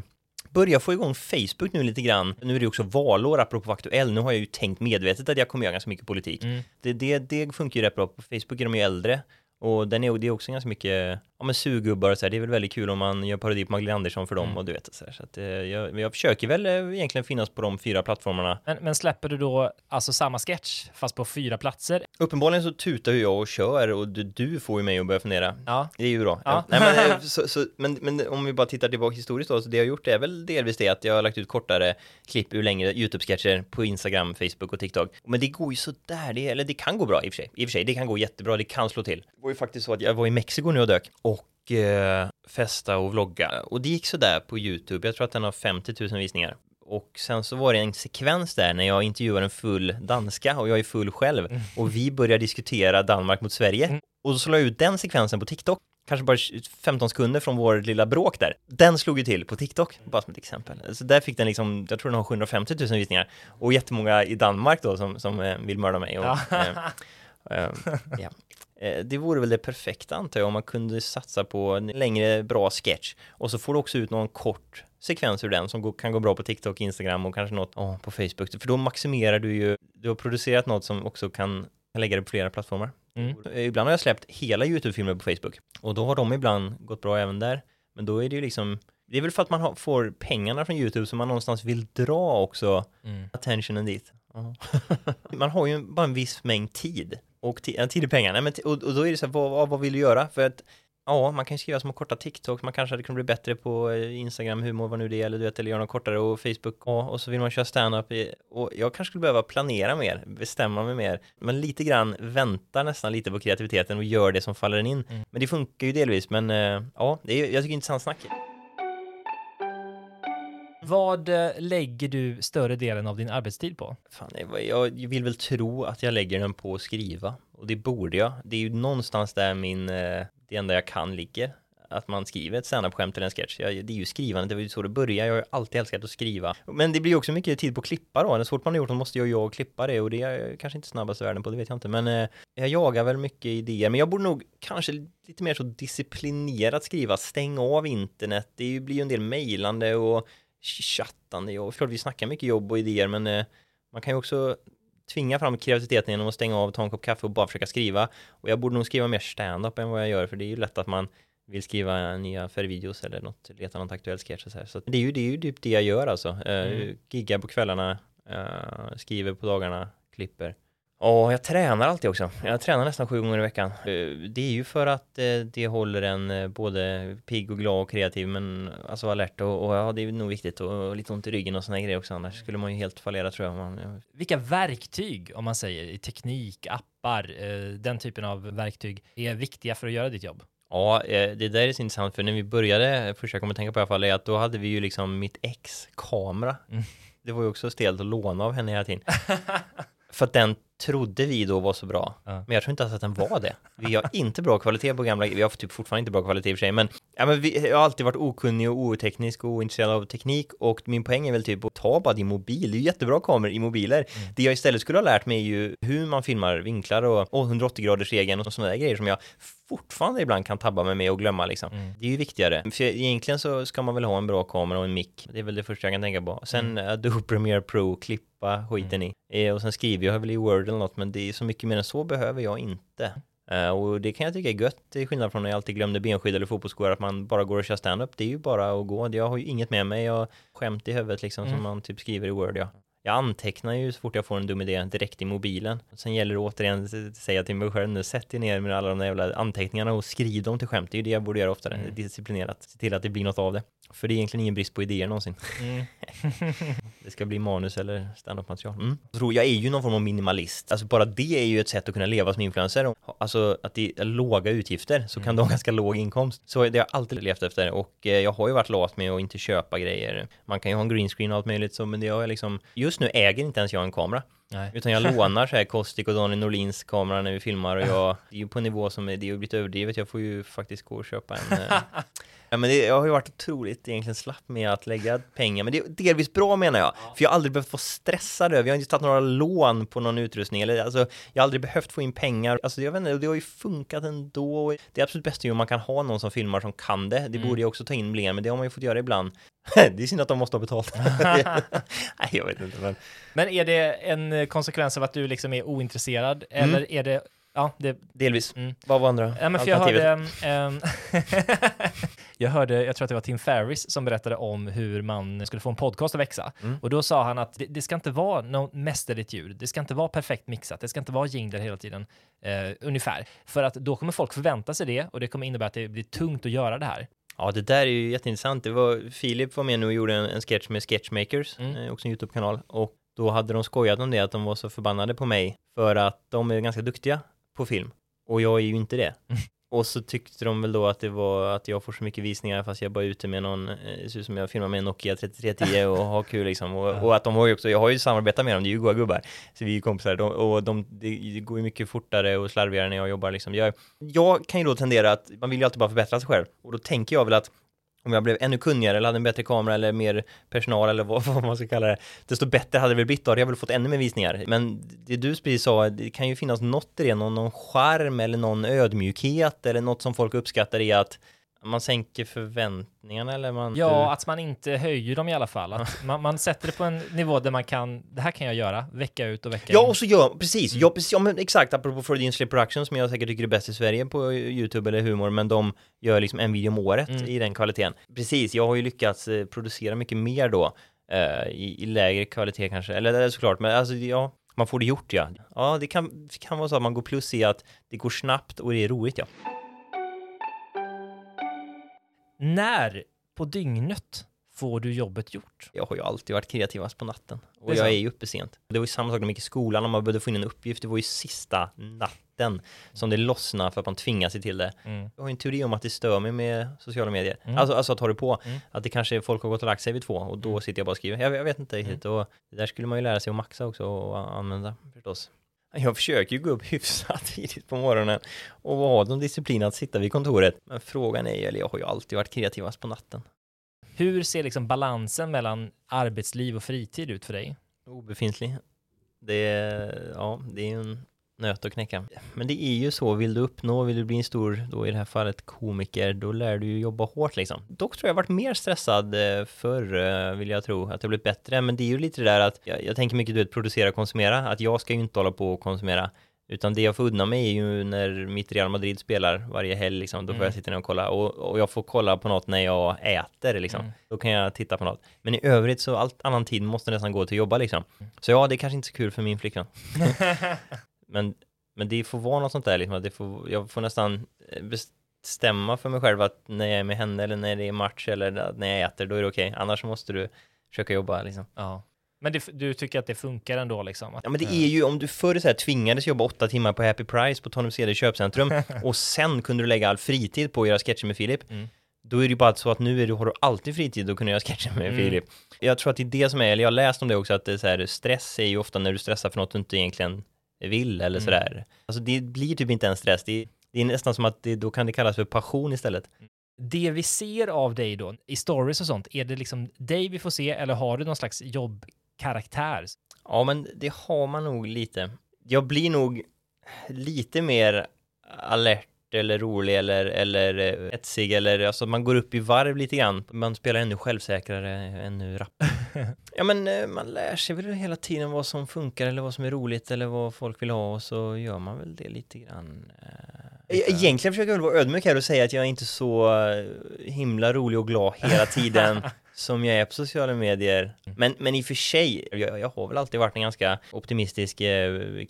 Börja få igång Facebook nu lite grann. Nu är det också valår, apropå aktuell. Nu har jag ju tänkt medvetet att jag kommer göra ganska mycket politik. Mm. Det, det, det funkar ju rätt bra. På Facebook är de ju äldre. Och den är, det är också ganska mycket, ja men surgubbar och så här, det är väl väldigt kul om man gör parodi på Magdalena Andersson för dem mm. och du vet så här, så att eh, jag, jag försöker väl eh, egentligen finnas på de fyra plattformarna. Men, men, släpper du då alltså samma sketch fast på fyra platser? Uppenbarligen så tutar ju jag och kör och du, du får ju mig att börja fundera. Ja. Det är ju bra. Ja. Nej, men, eh, så, så, men, men om vi bara tittar tillbaka historiskt då, så det jag har gjort är väl delvis det att jag har lagt ut kortare klipp ur längre YouTube-sketcher på Instagram, Facebook och TikTok. Men det går ju sådär, det, eller det kan gå bra i och för sig. I och för sig, det kan gå jättebra, det kan slå till. Det var ju faktiskt så att jag var i Mexiko nu och dök och eh, festa och vlogga och det gick sådär på YouTube. Jag tror att den har 50 000 visningar. Och sen så var det en sekvens där när jag intervjuar en full danska och jag är full själv mm. och vi börjar diskutera Danmark mot Sverige. Mm. Och så slår jag ut den sekvensen på TikTok kanske bara 15 sekunder från vår lilla bråk där. Den slog ju till på TikTok, bara som ett exempel. Så där fick den liksom, jag tror den har 750 000 visningar. Och jättemånga i Danmark då som, som eh, vill mörda mig. Och, ja. eh, eh, ja. Eh, det vore väl det perfekta antar jag om man kunde satsa på en längre bra sketch och så får du också ut någon kort sekvens ur den som kan gå bra på TikTok, Instagram och kanske något oh, på Facebook. För då maximerar du ju, du har producerat något som också kan lägga det på flera plattformar. Mm. Eh, ibland har jag släppt hela YouTube-filmer på Facebook och då har de ibland gått bra även där. Men då är det ju liksom det är väl för att man har, får pengarna från YouTube som man någonstans vill dra också mm. attentionen dit. Man har ju bara en viss mängd tid och tid är pengar. Nej, men och, och, då är det så här, vad, vad vill du göra? För att Ja, man kan ju skriva små korta TikToks, man kanske hade kunnat bli bättre på eh, Instagram, humor, vad nu det är, eller du vet, eller göra något kortare och Facebook, ja, och så vill man köra stand-up och jag kanske skulle behöva planera mer, bestämma mig mer, men lite grann vänta nästan lite på kreativiteten och gör det som faller in. Mm. Men det funkar ju delvis, men eh, ja, det är, jag tycker det är intressant snack. Vad eh, lägger du större delen av din arbetstid på? Fan, jag vill väl tro att jag lägger den på att skriva. Och det borde jag. Det är ju någonstans där min, eh, det enda jag kan ligger. Att man skriver ett standup-skämt eller en sketch. Jag, det är ju skrivandet, det var ju så det började. Jag har alltid älskat att skriva. Men det blir också mycket tid på att klippa då. Så fort man har gjort något måste jag, jag klippa det och det är jag kanske inte snabbast i världen på, det vet jag inte. Men eh, jag jagar väl mycket idéer. Men jag borde nog kanske lite mer så disciplinerat skriva. Stäng av internet. Det blir ju en del mejlande och chattande och klart vi snackar mycket jobb och idéer men eh, man kan ju också tvinga fram kreativiteten genom att stänga av, ta en kopp kaffe och bara försöka skriva. Och jag borde nog skriva mer stand-up än vad jag gör för det är ju lätt att man vill skriva nya färgvideos eller något, leta något aktuellt sketch och så här. Så det är ju, det är ju typ det jag gör alltså. Eh, mm. Giggar på kvällarna, uh, skriver på dagarna, klipper. Ja, jag tränar alltid också. Jag tränar nästan sju gånger i veckan. Eh, det är ju för att eh, det håller en eh, både pigg och glad och kreativ, men alltså alert och, och ja, det är nog viktigt och, lite ont i ryggen och sådana grejer också. Annars skulle man ju helt fallera tror jag. Man, Vilka verktyg, om man säger, i teknik, appar, den typen av verktyg är viktiga för att göra ditt jobb? Ja, det där är så intressant för när vi började, första jag kommer tänka på i alla fall, är att då hade vi ju liksom mitt ex kamera. Mm. Det var ju också stelt att låna av henne hela tiden. för att den trodde vi då var så bra. Ja. Men jag tror inte alls att den var det. Vi har inte bra kvalitet på gamla, vi har typ fortfarande inte bra kvalitet i och för sig, men, ja, men vi, jag har alltid varit okunnig och oteknisk och ointresserad av teknik och min poäng är väl typ att ta bara din mobil, det är ju jättebra kameror i mobiler. Mm. Det jag istället skulle ha lärt mig är ju hur man filmar vinklar och, och 180 graders regeln och sådana där grejer som jag fortfarande ibland kan tabba mig med och glömma liksom. Mm. Det är ju viktigare. För egentligen så ska man väl ha en bra kamera och en mick. Det är väl det första jag kan tänka på. Sen Mm. Adobe Premiere Pro, klippa skiten i. Eh, och sen skriver jag väl i Word eller något, men det är så mycket mer än så behöver jag inte. Eh, och det kan jag tycka är gött, till skillnad från när jag alltid glömde benskydd eller fotbollsskor, att man bara går och kör stand-up. Det är ju bara att gå. Jag har ju inget med mig, jag har skämt i huvudet liksom Mm. som man typ skriver i Word, ja. Jag antecknar ju så fort jag får en dum idé direkt i mobilen. Sen gäller det återigen att säga till mig själv nu, sätt dig ner med alla de där jävla anteckningarna och skriv dem till skämt. Det är ju det jag borde göra oftare, Mm. disciplinerat. Se till att det blir något av det. För det är egentligen ingen brist på idéer någonsin. Mm. Det ska bli manus eller standup-material. Mm. Jag tror jag är ju någon form av minimalist. Alltså bara det är ju ett sätt att kunna leva som influencer. Alltså att det är låga utgifter så kan du ha ganska låg inkomst. Så det har jag alltid levt efter och eh, jag har ju varit lat med att inte köpa grejer. Man kan ju ha en green screen och allt möjligt så men det har jag liksom Just nu äger inte ens jag en kamera. Nej. Utan jag lånar så här Kostik och Daniel Norlins kamera när vi filmar och jag, det är ju på en nivå som är, det är ju blivit överdrivet. Jag får ju faktiskt gå och köpa en eh, Ja men det, jag har ju varit otroligt egentligen slapp med att lägga pengar, men det är delvis bra menar jag. För jag har aldrig behövt vara stressad över, jag har inte tagit några lån på någon utrustning, eller alltså jag har aldrig behövt få in pengar. Alltså jag vet inte, det har ju funkat ändå. Det är absolut bäst ju om man kan ha någon som filmar som kan det. Det borde ju också ta in mer, men det har man ju fått göra ibland. det är synd att de måste ha betalt. Nej jag vet inte men. Men är det en eh, konsekvens av att du liksom är ointresserad Mm. eller är det, ja, det, Delvis. Mm. Vad var andra ja men för jag hörde, ehm, jag hörde, jag tror att det var Tim Ferris som berättade om hur man skulle få en podcast att växa. Mm. Och då sa han att det, det ska inte vara något mästerligt ljud, det ska inte vara perfekt mixat, det ska inte vara jingler hela tiden, eh, ungefär. För att då kommer folk förvänta sig det och det kommer innebära att det blir tungt att göra det här. Ja, det där är ju jätteintressant. Det var, Filip var med nu och gjorde en, en sketch med Sketchmakers, Mm. eh, också en YouTube-kanal. Och då hade de skojat om det, att de var så förbannade på mig för att de är ganska duktiga på film. Och jag är ju inte det. Och så tyckte de väl då att det var att jag får så mycket visningar fast jag bara är ute med någon, eh, det ser ut som jag filmar med en Nokia 3310 och har kul liksom. Och, och att de har ju också, jag har ju samarbetat med dem, det är ju goa gubbar. Så vi är ju kompisar de, och de, det går ju mycket fortare och slarvigare när jag jobbar liksom. Jag, jag kan ju då tendera att, man vill ju alltid bara förbättra sig själv. Och då tänker jag väl att om jag blev ännu kunnigare eller hade en bättre kamera eller mer personal eller vad, vad man ska kalla det, desto bättre hade det väl blivit, då hade jag väl fått ännu mer visningar. Men det du precis sa, det kan ju finnas något i det, någon, någon charm eller någon ödmjukhet eller något som folk uppskattar i att man sänker förväntningarna eller man... Ja, att man inte höjer dem i alla fall. Att man, man sätter det på en nivå där man kan, det här kan jag göra, vecka ut och vecka Ja, in. och så gör, precis, ja, precis, ja men exakt, apropå Freudian Slip Production som jag säkert tycker är bäst i Sverige på YouTube eller humor, men de gör liksom en video om året Mm. i den kvaliteten. Precis, jag har ju lyckats eh, producera mycket mer då, eh, i, i lägre kvalitet kanske, eller det är såklart, men alltså ja, man får det gjort ja. Ja, det kan, det kan vara så att man går plus i att det går snabbt och det är roligt ja. När på dygnet får du jobbet gjort? Jag har ju alltid varit kreativast på natten. Och är jag är ju uppe sent. Det var ju samma sak när man gick i skolan, om man behövde få in en uppgift. Det var ju sista natten som det lossnade för att man tvingas sig till det. Mm. Jag har ju en teori om att det stör mig med sociala medier. Mm. Alltså, alltså att ha det på. Mm. Att det kanske folk har gått och lagt sig vid två och då sitter jag bara och skriver. Jag, jag vet inte riktigt. Och det där skulle man ju lära sig att maxa också och använda förstås. Jag försöker ju gå upp hyfsat tidigt på morgonen och ha någon disciplin att sitta vid kontoret. Men frågan är ju, eller jag har ju alltid varit kreativast på natten. Hur ser liksom balansen mellan arbetsliv och fritid ut för dig? Obefintlig. Det är, ja, det är en nöt att knäcka. Men det är ju så, vill du uppnå, vill du bli en stor, då i det här fallet komiker, då lär du ju jobba hårt liksom. Dock tror jag varit mer stressad eh, förr, eh, vill jag tro, att det blivit bättre. Men det är ju lite det där att, jag, jag tänker mycket du vet, producera, konsumera, att jag ska ju inte hålla på och konsumera. Utan det jag får unna mig är ju när mitt Real Madrid spelar varje helg liksom, då får Mm. jag sitta ner och kolla. Och, och jag får kolla på något när jag äter liksom. Mm. Då kan jag titta på något. Men i övrigt så allt annan tid måste nästan gå till att jobba liksom. Så ja, det är kanske inte så kul för min flickvän. men, men det får vara något sånt där liksom, det får, jag får nästan eh, bestämma för mig själv att när jag är med henne eller när det är match eller när jag äter, då är det okej. Annars måste du försöka jobba liksom. Ja. Men det, du tycker att det funkar ändå liksom? Att, Ja men det är ju, om du förr så här tvingades jobba åtta timmar på Happy Price på Tanum CD köpcentrum och sen kunde du lägga all fritid på att göra sketcher med Filip. Mm. Då är det ju bara så att nu är du, har du alltid fritid att kunna göra sketcher med Mm. Filip. Jag tror att det är det som är, eller jag har läst om det också, att det är så här, stress är ju ofta när du stressar för något du inte egentligen vill eller Mm. sådär. Alltså det blir typ inte en stress, det är, det är nästan som att det, då kan det kallas för passion istället. Det vi ser av dig då, i stories och sånt, är det liksom dig vi får se eller har du någon slags jobbkaraktär? Ja, men det har man nog lite. Jag blir nog lite mer alert eller rolig eller, eller eh, etsig eller alltså man går upp i varv lite grann. Man spelar ännu självsäkrare, ännu rapp. ja men eh, man lär sig väl hela tiden vad som funkar eller vad som är roligt eller vad folk vill ha och så gör man väl det lite grann. Eh, E- Egentligen försöker jag väl vara ödmjuk här och säga att jag är inte så himla rolig och glad hela tiden som jag är på sociala medier. Men, men i och för sig, jag, jag har väl alltid varit en ganska optimistisk,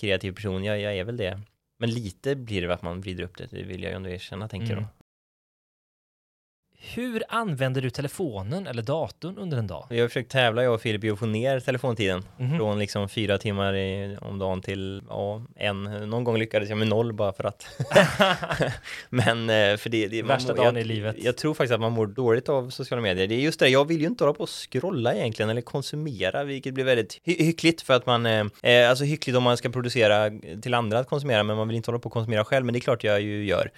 kreativ person. Jag, jag är väl det. Men lite blir det att man vrider upp det, det vill jag ju ändå erkänna, tänker Mm. jag. Hur använder du telefonen eller datorn under en dag? Vi har försökt tävla, jag och Filip, i att få ner telefontiden. Mhm. Från liksom fyra timmar i, om dagen till, ja, en. Någon gång lyckades jag med noll bara för att. Men eh, för det, det Värsta mår- dagen jag, i livet. Jag tror faktiskt att man mår dåligt av sociala medier. Det är just det, jag vill ju inte hålla på och scrolla egentligen eller konsumera, vilket blir väldigt hy- hyckligt för att man, eh, eh, alltså hyckligt om man ska producera till andra att konsumera, men man vill inte hålla på och konsumera själv, men det är klart jag ju gör.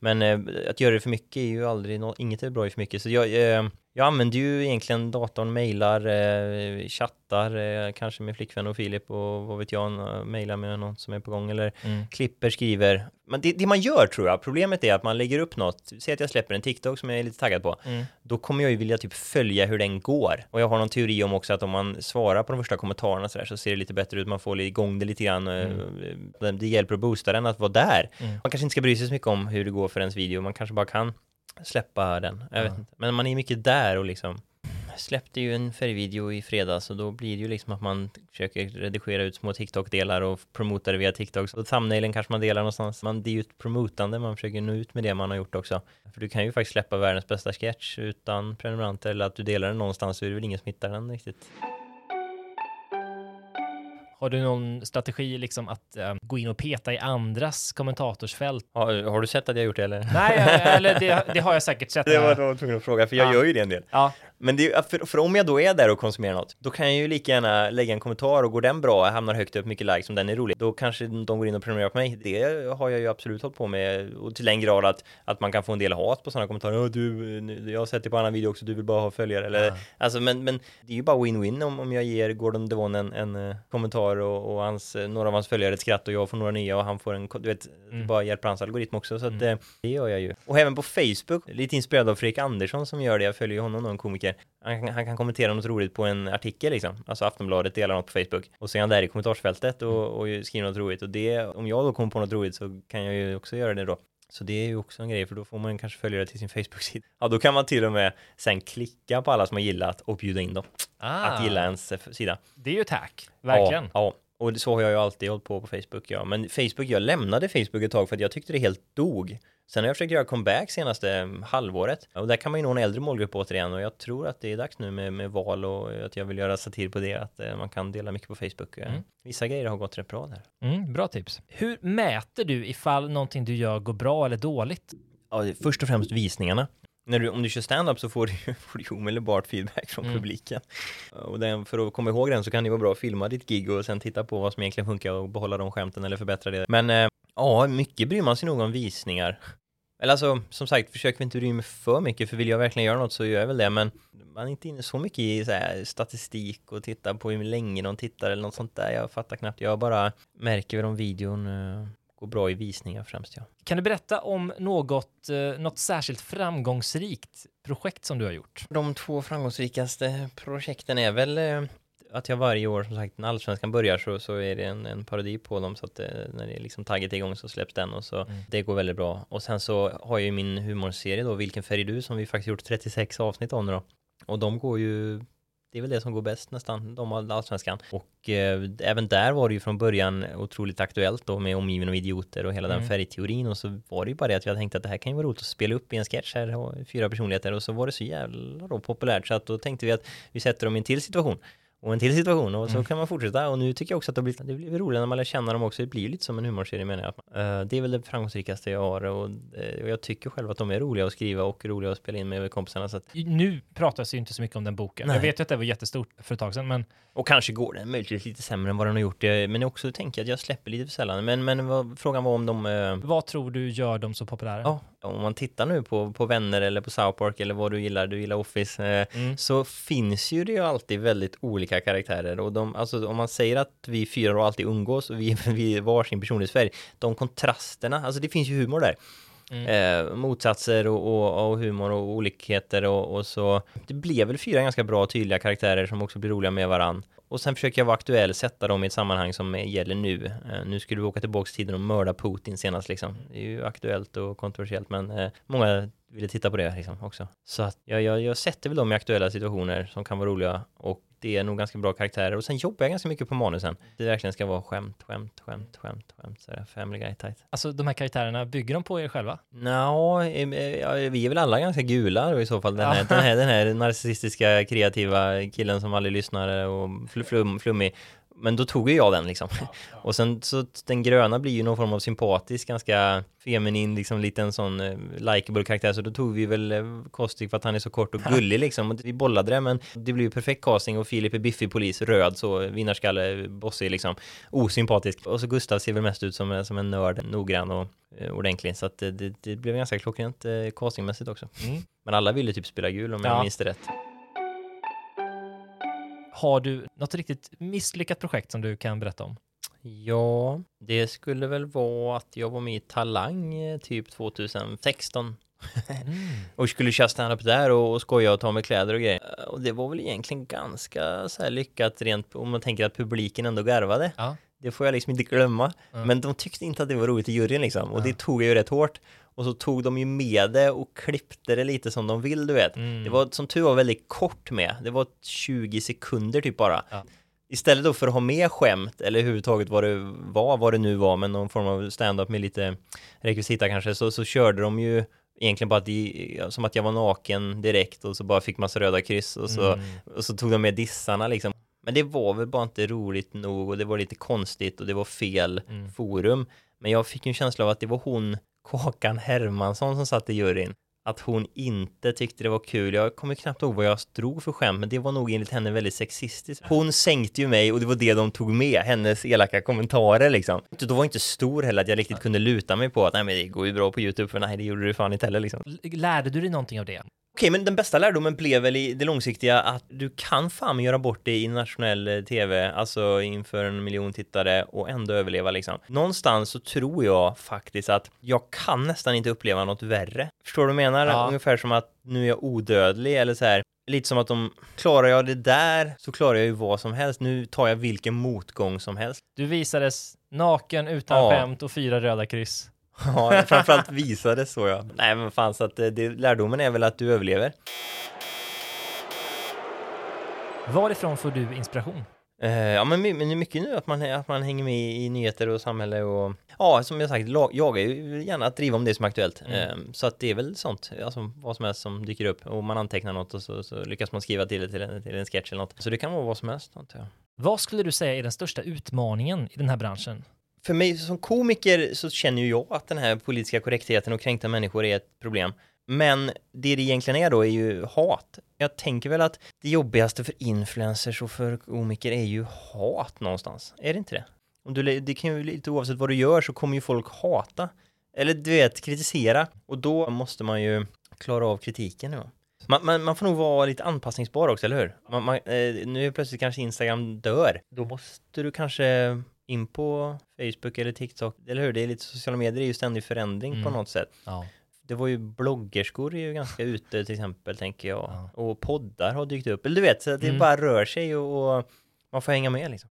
Men eh, att göra det för mycket är ju aldrig, no inget är bra i för mycket. Så jag, eh, jag använder ju egentligen datorn, mejlar, eh, chattar, eh, kanske med flickvän och Filip och vad vet jag, eh, mejlar med någon som är på gång eller Mm. klipper, skriver. Men det, det man gör tror jag, problemet är att man lägger upp något, säg att jag släpper en TikTok som jag är lite taggad på, Mm. då kommer jag ju vilja typ följa hur den går. Och jag har någon teori om också att om man svarar på de första kommentarerna så, där, så ser det lite bättre ut, man får igång det lite grann, eh, det, det hjälper att boosta den att vara där. Mm. Man kanske inte ska bry sig så mycket om hur det går för ens video, man kanske bara kan släppa den. Jag vet inte. Men man är mycket där och liksom släppte ju en färgvideo i fredags och då blir det ju liksom att man försöker redigera ut små TikTok-delar och promota det via TikTok. Och thumbnailen kanske man delar någonstans. Man, det är ju ett promotande, man försöker nå ut med det man har gjort också. För du kan ju faktiskt släppa världens bästa sketch utan prenumeranter eller att du delar den någonstans så är det väl ingen som hittar den riktigt. Har du någon strategi liksom att eh, gå in och peta i andras kommentatorsfält? Har, har du sett att jag gjort det eller? Nej, eller det, det har jag säkert sett. Det var jag var tvungen att fråga, för jag Ja. gör ju det en del. Ja, Men det, för, för om jag då är där och konsumerar något, då kan jag ju lika gärna lägga en kommentar och går den bra, hamnar högt upp, mycket likes, om den är rolig, då kanske de går in och prenumererar på mig. Det har jag ju absolut hållit på med, och till den grad att, att man kan få en del hat på sådana kommentarer. "Åh, du, jag har sett det på annan video också, du vill bara ha följare. Eller, Ja. alltså, men, men det är ju bara win-win om, om jag ger Gordon Devon en, en eh, kommentar och, och hans, eh, några av hans följare ett skratt och jag får några nya och han får en, du vet, Mm. bara hjälper hans algoritm också. Så att, Mm. eh, det gör jag ju. Och även på Facebook, lite inspirerad av Fredrik Andersson som gör det, jag följer ju honom en komiker. Han, kan- han kan kommentera något roligt på en artikel liksom, alltså Aftonbladet delar något på Facebook. Och så är han där i kommentarsfältet och, och skriver något roligt. Och det, om jag då kommer på något roligt så kan jag ju också göra det då. Så det är ju också en grej, för då får man kanske följare till sin Facebook-sida. Ja, då kan man till och med sen klicka på alla som har gillat och bjuda in dem ah, att gilla ens eh, sida. Det är ju ett hack, verkligen. Ja, ja. och det- så har jag ju alltid hållit på på Facebook, ja. Men Facebook, jag lämnade Facebook ett tag för att jag tyckte det helt dog. Sen har jag försökt göra comeback senaste mm, halvåret och där kan man ju nå en äldre målgrupp återigen och jag tror att det är dags nu med, med val och att jag vill göra satir på det, att eh, man kan dela mycket på Facebook. Eh, Mm. Vissa grejer har gått rätt bra där. Mm, bra tips. Hur mäter du ifall någonting du gör går bra eller dåligt? Ja, först och främst visningarna. När du, om du kör stand-up så får du, ju- får du ju omedelbart feedback från Mm. publiken. Och den, för att komma ihåg den så kan det vara bra att filma ditt gig och sen titta på vad som egentligen funkar och behålla de skämten eller förbättra det. Men eh, ja, mycket bryr man sig nog om visningar. Eller alltså, som sagt, försöker vi inte bry mig för mycket, för vill jag verkligen göra något så gör jag väl det, men man är inte inne så mycket i så här, statistik och titta på hur länge de tittar eller något sånt där. Jag fattar knappt. Jag bara märker väl om videon eh, går bra i visningar främst, ja. Kan du berätta om något, eh, något särskilt framgångsrikt projekt som du har gjort? De två framgångsrikaste projekten är väl eh, att jag varje år, som sagt, när Allsvenskan börjar så, så är det en, en parodi på dem så att eh, när det är liksom tagget är igång så släpps den och så Mm. det går väldigt bra. Och sen så har jag ju min humorserie då, Vilken färg är du, som vi faktiskt gjort 36 avsnitt om nu då. Och de går ju det är väl det som går bäst nästan, de av allsvenskan. Och eh, även där var det ju från början otroligt aktuellt då med omgiven av idioter och hela Mm. den färgteorin och så var det ju bara det att jag tänkte att det här kan ju vara roligt att spela upp i en sketch här, och fyra personligheter och så var det så jävla då populärt så att då tänkte vi att vi sätter dem i en till situation och en till situation och så Mm. kan man fortsätta och nu tycker jag också att det blir, det blir roligt när man lär känna dem också, det blir ju lite som en humorserie menar jag. Eh, det är väl det framgångsrikaste jag har och, eh, och jag tycker själv att de är roliga att skriva och roliga att spela in med kompisarna så att, Nu pratas ju inte så mycket om den boken. Nej. Jag vet ju att det var jättestort för ett tag sedan, men Och kanske går den möjligtvis lite sämre än vad den har gjort. eh, Men också tänker jag att jag släpper lite för sällan. Men, men vad, frågan var om de... eh, vad tror du gör dem så populära? Ja, om man tittar nu på, på Vänner eller på South Park eller vad du gillar, du gillar Office, eh, Mm. så finns ju det ju alltid väldigt olika karaktärer. Och de, alltså om man säger att vi fyra då alltid umgås och vi, vi är varsin personlighetsfärg, de kontrasterna, alltså det finns ju humor där. Eh, motsatser och, och, och humor och olikheter och, och så. Det blev väl fyra ganska bra tydliga karaktärer som också blir roliga med varann. Och sen försöker jag vara aktuell, sätta dem i ett sammanhang som gäller nu. Eh, nu skulle vi åka tillbaka till tiden och mörda Putin senast liksom. Det är ju aktuellt och kontroversiellt men eh, många ville titta på det liksom också. Så att jag, jag, jag sätter väl dem i aktuella situationer som kan vara roliga och det är nog ganska bra karaktärer och sen jobbar jag ganska mycket på manusen. Det verkligen ska vara skämt, skämt, skämt, skämt, skämt, så family guy tight. Alltså de här karaktärerna, bygger de på er själva? Nå, ja, vi är väl alla ganska gula i så fall. Den här, den här, den här narcissistiska kreativa killen som aldrig lyssnar och flum, flummig men då tog ju jag den liksom. Och sen så den gröna blir ju någon form av sympatisk, ganska feminin, liksom liten sån uh, likeable karaktär. Så då tog vi väl uh, Kostik för att han är så kort och gullig liksom. Och vi bollade det, men det blev ju perfekt casting och Filip är biffig polis, röd så vinnarskalle, bossig liksom. Osympatisk. Och så Gustav ser väl mest ut som, som en nörd, noggrann och uh, ordentlig. Så att det, det, det blev ganska klockrent uh, castingmässigt också. Mm. Men alla ville typ spela gul om jag minns det rätt. Har du något riktigt misslyckat projekt som du kan berätta om? Ja, det skulle väl vara att jag var med i Talang eh, typ 2016. Mm. och skulle köra stand-up där och skoja och ta med kläder och grejer. Och det var väl egentligen ganska så här lyckat rent om man tänker att publiken ändå garvade. Ja. Det får jag liksom inte glömma. Mm. Men de tyckte inte att det var roligt i juryn liksom. Och ja. det tog jag ju rätt hårt. Och så tog de ju med det och klippte det lite som de vill, du vet. Mm. Det var som tur var väldigt kort med. Det var 20 sekunder typ bara. Ja. Istället då för att ha med skämt, eller överhuvudtaget vad det var, vad det nu var, med någon form av stand-up med lite rekvisita kanske, så, så körde de ju egentligen bara de, som att jag var naken direkt och så bara fick massa röda kryss och så, mm. och så tog de med dissarna liksom. Men det var väl bara inte roligt nog och det var lite konstigt och det var fel mm. forum. Men jag fick en känsla av att det var hon Kakan Hermansson som satt i juryn att hon inte tyckte det var kul. Jag kommer knappt ihåg vad jag drog för skämt, men det var nog enligt henne väldigt sexistiskt. Hon sänkte ju mig och det var det de tog med, hennes elaka kommentarer liksom. Då var inte stor heller att jag riktigt kunde luta mig på att nej men det går ju bra på YouTube, för nej det gjorde du fan inte heller liksom. Lärde du dig någonting av det? Okej, men den bästa lärdomen blev väl i det långsiktiga att du kan fan göra bort det i nationell eh, tv, alltså inför en miljon tittare och ändå överleva liksom. Någonstans så tror jag faktiskt att jag kan nästan inte uppleva något värre. Förstår du vad jag menar? Ja. Ungefär som att nu är jag odödlig eller så här. Lite som att de, klarar jag det där så klarar jag ju vad som helst. Nu tar jag vilken motgång som helst. Du visades naken utan ja. skämt och fyra röda kryss. Ja, framförallt visade så ja. Nej men fan så att det, lärdomen är väl att du överlever. Varifrån får du inspiration? Uh, ja men, det är mycket nu att man, att man hänger med i nyheter och samhälle och ja som jag sagt, jag är ju gärna att driva om det som är aktuellt. Mm. Uh, så att det är väl sånt, alltså vad som helst som dyker upp och man antecknar något och så, så lyckas man skriva till det till en, till en sketch eller något. Så det kan vara vad som helst antar jag. Vad skulle du säga är den största utmaningen i den här branschen? För mig som komiker så känner ju jag att den här politiska korrektheten och kränkta människor är ett problem. Men det det egentligen är då är ju hat. Jag tänker väl att det jobbigaste för influencers och för komiker är ju hat någonstans. Är det inte det? Om du, det kan ju lite oavsett vad du gör så kommer ju folk hata. Eller du vet, kritisera. Och då måste man ju klara av kritiken. Ja. Man, man, man, får nog vara lite anpassningsbar också, eller hur? Man, man, eh, nu är plötsligt kanske Instagram dör. Då måste du kanske in på Facebook eller TikTok, eller hur? Det är lite sociala medier, är ju ständig förändring mm. på något sätt. Ja. Det var ju bloggerskor är ju ganska ute till exempel, tänker jag. Ja. Och poddar har dykt upp. Eller du vet, så att det mm. bara rör sig och, och, man får hänga med liksom.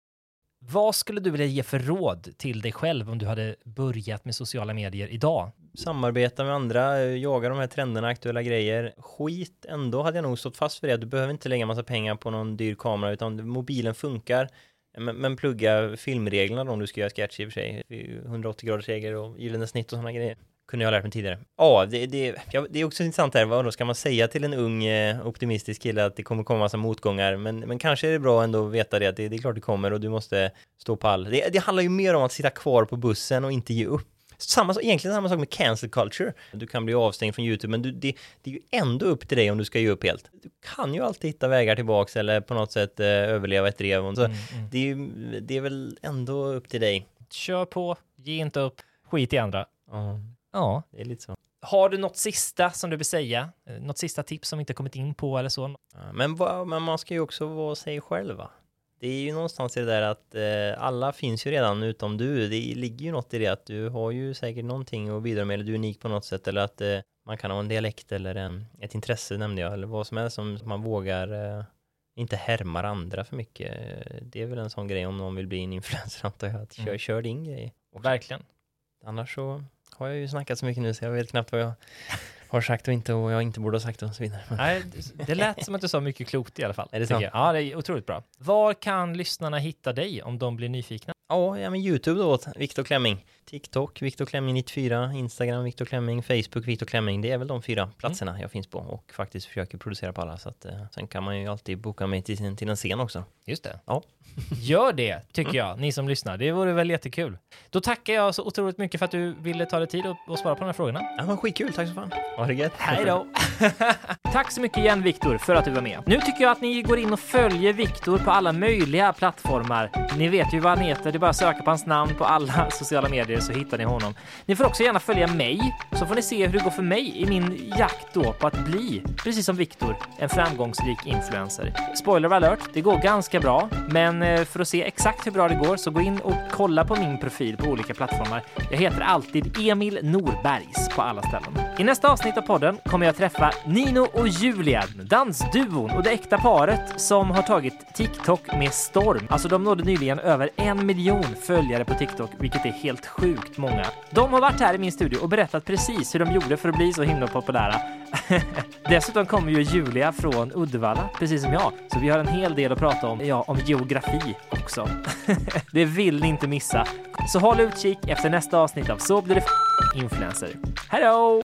Vad skulle du vilja ge för råd till dig själv om du hade börjat med sociala medier idag? Samarbeta med andra, jaga de här trenderna, aktuella grejer. Skit ändå hade jag nog stått fast för det. Du behöver inte lägga massa pengar på någon dyr kamera utan mobilen funkar. Men, men plugga filmreglerna då om du ska göra sketch i och för sig. 180 graders regler och gyllene snitt och sådana grejer. Kunde jag ha lärt mig tidigare. Ja, det, det, ja, det är också intressant här. Vad då ska man säga till en ung eh, optimistisk kille att det kommer komma massa motgångar? Men, men kanske är det bra ändå att veta det att det, det är klart det kommer och du måste stå pall. Det, det handlar ju mer om att sitta kvar på bussen och inte ge upp. Samma, egentligen samma sak med cancel culture. Du kan bli avstängd från YouTube, men du, det, det, är ju ändå upp till dig om du ska ge upp helt. Du kan ju alltid hitta vägar tillbaks eller på något sätt eh, överleva ett drev. Så mm, mm. Det, är det är väl ändå upp till dig. Kör på, ge inte upp, skit i andra. Ja, ja. det är lite så. Har du något sista som du vill säga? Eh, något sista tips som inte kommit in på eller så? Men, men man ska ju också vara sig själv va? Det är ju någonstans i det där att eh, alla finns ju redan utom du. Det ligger ju något i det att du har ju säkert någonting att bidra med eller du är unik på något sätt eller att eh, man kan ha en dialekt eller en, ett intresse nämnde jag eller vad som helst som man vågar eh, inte härmar andra för mycket. Det är väl en sån grej om någon vill bli en influencer antar jag. Att kör, Mm. kör din grej. Verkligen. Annars så har jag ju snackat så mycket nu så jag vet knappt vad jag har sagt och inte och jag inte borde ha sagt och så vidare. Nej, det lät som att du sa mycket klokt i alla fall. Är det sant? Ja, det är otroligt bra. Var kan lyssnarna hitta dig om de blir nyfikna? ja, ja, men Youtube då, Viktor Klemming. TikTok, Viktor Klemming 94, Instagram, Viktor Klemming, Facebook, Viktor Klemming. Det är väl de fyra platserna jag finns på och faktiskt försöker producera på alla. Så att, eh, sen kan man ju alltid boka mig till, sin- till en scen också. Just det. Ja. Gör det, tycker jag, ni som lyssnar. Det vore väl jättekul. Då tackar jag så otroligt mycket för att du ville ta dig tid och, och svara på de här frågorna. Ja, men skitkul, tack så fan. Ha det gött. Hej då! Tack så mycket igen Viktor för att du var med. Nu tycker jag att ni går in och följer Viktor på alla möjliga plattformar. Ni vet ju vad han heter, det är bara att söka på hans namn på alla sociala medier så hittar ni honom. Ni får också gärna följa mig så får ni se hur det går för mig i min jakt då på att bli, precis som Viktor, en framgångsrik influencer. Spoiler alert, det går ganska bra, men eh, för att se exakt hur bra det går så gå in och kolla på min profil på olika plattformar. Jag heter alltid Emil Norbergs på alla ställen. I nästa avsnitt av podden kommer jag träffa Nino och Julia, dansduon och det äkta paret som har tagit TikTok med storm. Alltså de nådde nyligen över en miljon följare på TikTok, vilket är helt sjukt många. De har varit här i min studio och berättat precis hur de gjorde för att bli så himla populära. Dessutom kommer ju Julia från Uddevalla, precis som jag, så vi har en hel del att prata om, ja, om geografi också. det vill ni inte missa. Så håll utkik efter nästa avsnitt av Så blir det f- influencer. Hello!